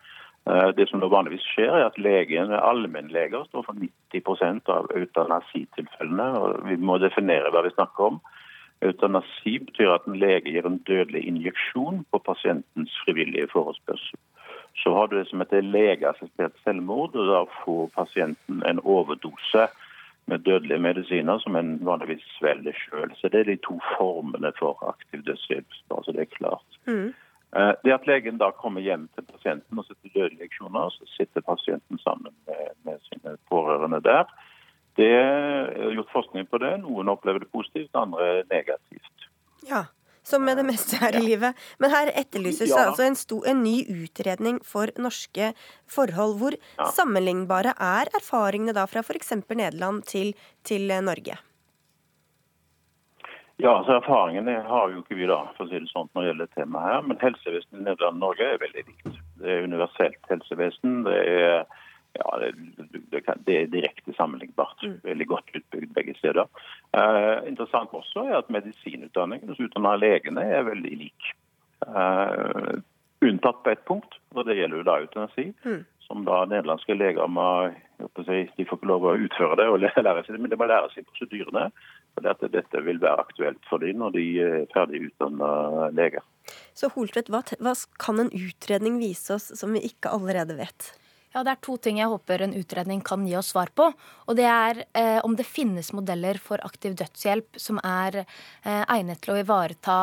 Speaker 15: Eh, det som vanligvis skjer, er at legen, allmennleger står for 90% av eutanasitilfellene. og Vi må definere hva vi snakker om. Eutanasi betyr at en lege gir en dødelig injeksjon på pasientens frivillige forespørsel. Så har du det som heter legeassistert selvmord, og da får pasienten en overdose med dødelige medisiner som en vanligvis svelger sjøl. Så det er de to formene for aktiv dødshjelp. altså det er klart. Mm. Eh, det at legen da kommer hjem til pasienten og setter dødelige så sitter pasienten sammen med, med, sine pårørende der. Det er gjort forskning på det. Noen opplever det positivt, andre negativt.
Speaker 2: Ja, som med det meste her i livet. Men her etterlyses ja. altså en, sto, en, ny utredning for norske forhold. Hvor ja. sammenlignbare er erfaringene da fra f.eks. Nederland til, til, Norge?
Speaker 15: Ja, altså Erfaringene har jo ikke vi da, for å si det sånn når det gjelder temaet her. Men helsevesenet i Nederland og Norge er veldig likt. Det er universelt helsevesen. det er ja, det, det, det, er direkte sammenlignbart. Mm. Veldig godt utbygd begge steder. Eh, interessant også er at medisinutdanningen hos utdanna legene er veldig lik. Eh, unntatt på ett punkt, og det gjelder jo da eutanasi. Mm. Som da nederlandske leger må si, De får ikke lov å utføre det, og lære seg, men de må lære seg prosedyrene. For dette, dette vil være aktuelt for dem når de er ferdig utdanna leger.
Speaker 2: Så Holtvedt, hva, hva kan en utredning vise oss som vi ikke allerede vet?
Speaker 13: Ja, Det er to ting jeg håper en utredning kan gi oss svar på. Og det er eh, om det finnes modeller for aktiv dødshjelp som er eh, egnet til å ivareta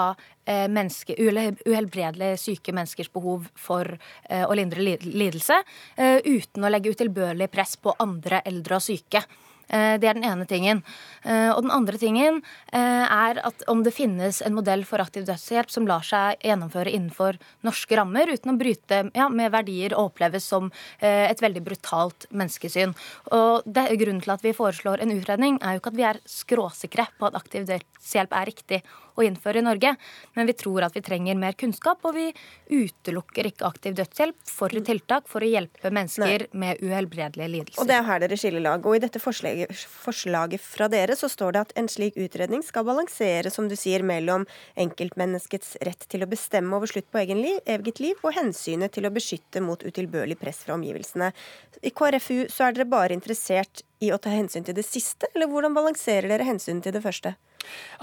Speaker 13: eh, menneske, uhelbredelig syke menneskers behov for eh, å lindre lidelse, eh, uten å legge utilbørlig press på andre eldre og syke. Eh, det er den ene tingen. Eh, og den andre tingen eh, er at om det finnes en modell for aktiv dødshjelp som lar seg gjennomføre innenfor norske rammer, uten å bryte ja, med verdier og oppleves som et veldig brutalt menneskesyn. Og det, Grunnen til at vi foreslår en utredning, er jo ikke at vi er skråsikre på at aktiv dødshjelp er riktig å innføre i Norge. Men vi tror at vi trenger mer kunnskap, og vi utelukker ikke aktiv dødshjelp for tiltak for å hjelpe mennesker Nei. med uhelbredelige lidelser.
Speaker 2: Og det er her dere skiller lag. Og i dette forslaget, forslaget fra dere så står det at en slik utredning skal balansere, som du sier, mellom enkeltmenneskets rett til å bestemme over slutt på egen liv, eget liv, og hensynet til å beskytte mot utilbørlig press fra omgivelsene. I KrFU så er dere bare interessert i å ta hensyn til det siste, eller hvordan balanserer dere hensynet til det første?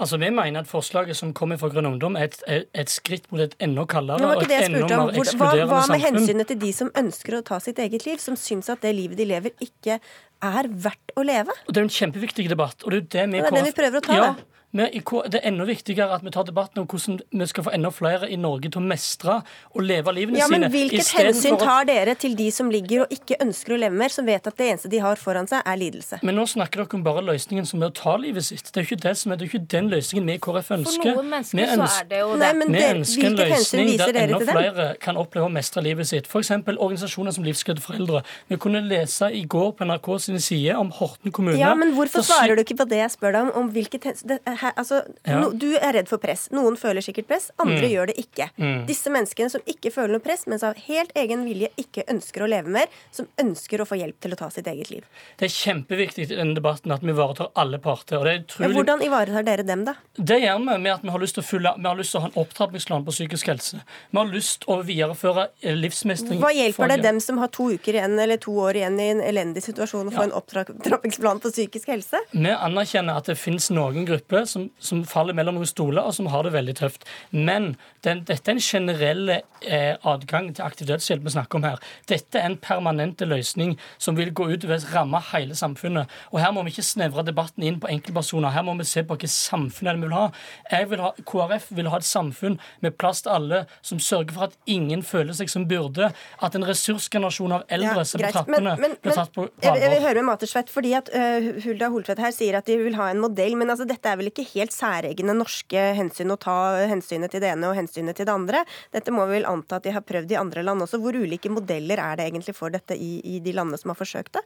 Speaker 14: Altså, Vi mener at forslaget som kommer fra Grønn Ungdom, er et, et, skritt mot et enda kaldere og et enda mer ekskluderende samfunn.
Speaker 2: Hva med hensynet til de som ønsker å ta sitt eget liv, som syns at det livet de lever, ikke er verdt å leve?
Speaker 14: Og Det er en kjempeviktig debatt. og Det er det vi,
Speaker 2: det er det vi prøver å ta.
Speaker 14: Ja, det er enda viktigere at vi tar debatten om hvordan vi skal få enda flere i Norge til å mestre og leve livene
Speaker 2: ja,
Speaker 14: sine.
Speaker 2: Men hvilket hensyn tar dere til de som ligger og ikke ønsker å leve mer, som vet at det eneste de har foran seg, er lidelse?
Speaker 14: Men nå snakker dere om bare løsningen som er å ta livet sitt. Det er jo ikke, det som er, det er ikke den løsningen vi i KrF ønsker.
Speaker 13: For noen mennesker ønsker, så er det jo det.
Speaker 2: Nei,
Speaker 14: vi ønsker en løsning der enda
Speaker 2: flere
Speaker 14: kan oppleve å mestre livet sitt. F.eks. organisasjoner som Livsglede foreldre. Vi kunne lese i går på NRK sine sider om Horten kommune.
Speaker 2: Ja, men hvorfor svarer du ikke på det jeg spør deg om? om hvilket, det, her, altså, ja no, du er redd for press. Noen føler sikkert press, andre mm. gjør det ikke. Mm. Disse menneskene som ikke føler noe press, men som av helt egen vilje ikke ønsker å leve mer, som ønsker å få hjelp til å ta sitt eget liv.
Speaker 14: Det er kjempeviktig i denne debatten at vi ivaretar alle parter.
Speaker 2: Utrolig... Hvordan ivaretar dere dem, da?
Speaker 14: Det gjør vi med at vi har lyst til å, fylle, vi har lyst til å ha en opptrappingsplan på psykisk helse. Vi har lyst til å videreføre eh, livsmestring.
Speaker 2: Hva hjelper det dem som har to uker igjen eller to år igjen i en elendig situasjon, å få ja. en opptrappingsplan på psykisk helse?
Speaker 14: Vi anerkjenner at det finnes noen grupper som, som faller mellom noen stoler, og som har det veldig tøft. Men den, dette er en generell eh, adgang til aktiv dødshjelp vi snakker om her. Dette er en permanent løsning som vil gå ut over ramme hele samfunnet. Og her må vi ikke snevre debatten inn på enkeltpersoner. Her må vi se på hvilket samfunn vi vil ha. Jeg vil ha. KrF vil ha et samfunn med plass til alle, som sørger for at ingen føler seg som burde. At en ressursgenerasjon av eldre ja, som på trappene blir tatt på
Speaker 2: alvor. Jeg, jeg, vil høre med Matersvedt, fordi at uh, Hulda Holtvedt her sier at de vil ha en modell. Men altså, dette er vel ikke helt særegne norske hensyn å ta hensynet til det ene og hensynet til det andre. Dette må vi vel anta at de har prøvd i andre land også. Hvor ulike modeller er det egentlig for dette i, i de landene som har forsøkt det?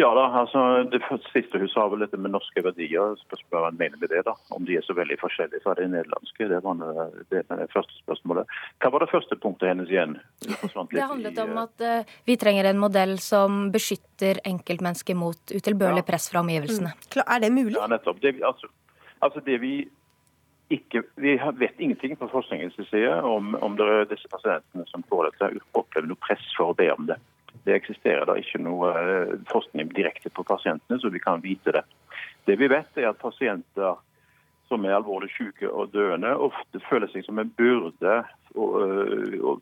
Speaker 15: Ja da, altså Det siste huset har vel dette med norske verdier. Spørsmålet hva mener med det. da, Om de er så veldig forskjellige fra de nederlandske. Det var det, det, det første spørsmålet. Hva var det første punktet hennes igjen?
Speaker 13: Det handlet om at uh, vi trenger en modell som beskytter enkeltmennesker mot utilbørlig ja. press fra omgivelsene.
Speaker 2: Mm. Er det mulig?
Speaker 15: Ja, nettopp. Det, altså, altså det vi ikke, vi vet ingenting på forskningens side om, om det er disse pasientene som får dette, opplever noe press for å be om det. Det eksisterer da ikke noe eh, forskning direkte på pasientene, så vi kan vite det. Det vi vet, er at pasienter som er alvorlig syke og døende, ofte føler seg som en byrde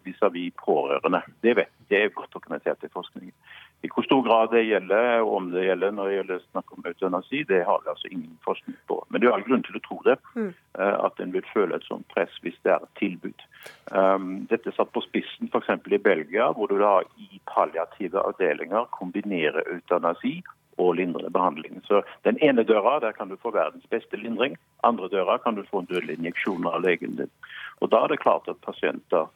Speaker 15: vis-à-vis pårørende. Det vet det er godt dokumentert i forskningen. I hvor stor grad det gjelder, og om det gjelder når det gjelder snakk om eutanasi, det har vi altså ingen forskning på. Men det er all grunn til å tro det, mm. Eh, at en vil føle et sånt press hvis det er et tilbud. Um, dette er satt på spissen f.eks. i Belgia, hvor du da i palliative avdelinger kombinerer eutanasi og lindrende behandling. Så Den ene døra der kan du få verdens beste lindring, andre døra kan du få en dødelig injeksjon av legen din. Og Da er det klart at pasienter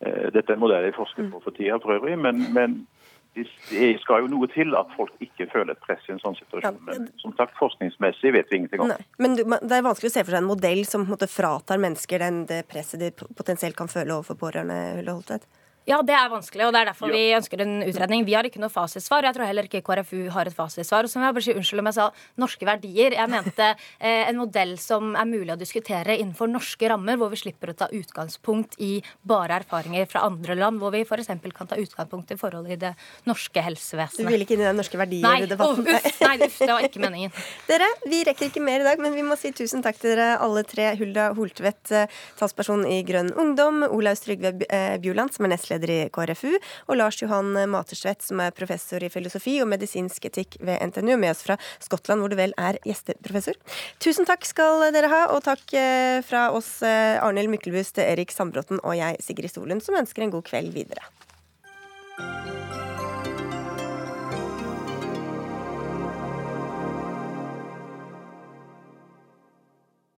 Speaker 15: eh, Dette er en modell jeg forsker på for tida for øvrig, men, men det skal jo noe til at folk ikke føler et press i en sånn situasjon. Men som sagt, forskningsmessig vet vi ingenting om. Nei,
Speaker 2: men det er vanskelig å se for seg en modell som en fratar mennesker den, det presset de potensielt kan føle overfor pårørende? Hulle Holtvedt?
Speaker 13: Ja, det er vanskelig, og det er derfor ja. vi ønsker en utredning. Vi har ikke noe fasitsvar. Jeg tror heller ikke KrFU har et fasitsvar. Og så må jeg bare si unnskyld om jeg sa norske verdier. Jeg mente eh, en modell som er mulig å diskutere innenfor norske rammer, hvor vi slipper å ta utgangspunkt i bare erfaringer fra andre land, hvor vi f.eks. kan ta utgangspunkt i forholdet i det norske helsevesenet.
Speaker 2: Du vil ikke inn i den norske
Speaker 13: verdier-debatten? Nei, uff, nei, uff, det var ikke meningen.
Speaker 2: dere, vi rekker ikke mer i dag, men vi må si tusen takk til dere alle tre. Hulda Holtvedt, eh, talsperson i Grønn Ungdom, Olaus Trygve eh, Bjuland, som er nestleder nestleder i KrFU, og Lars Johan Matersvedt, som er professor i filosofi og medisinsk etikk ved NTNU, med oss fra Skottland, hvor du vel er gjesteprofessor. Tusen takk skal dere ha, og takk fra oss Arnhild Myklebust, Erik Sandbråten og jeg, Sigrid Solund, som ønsker en god kveld videre.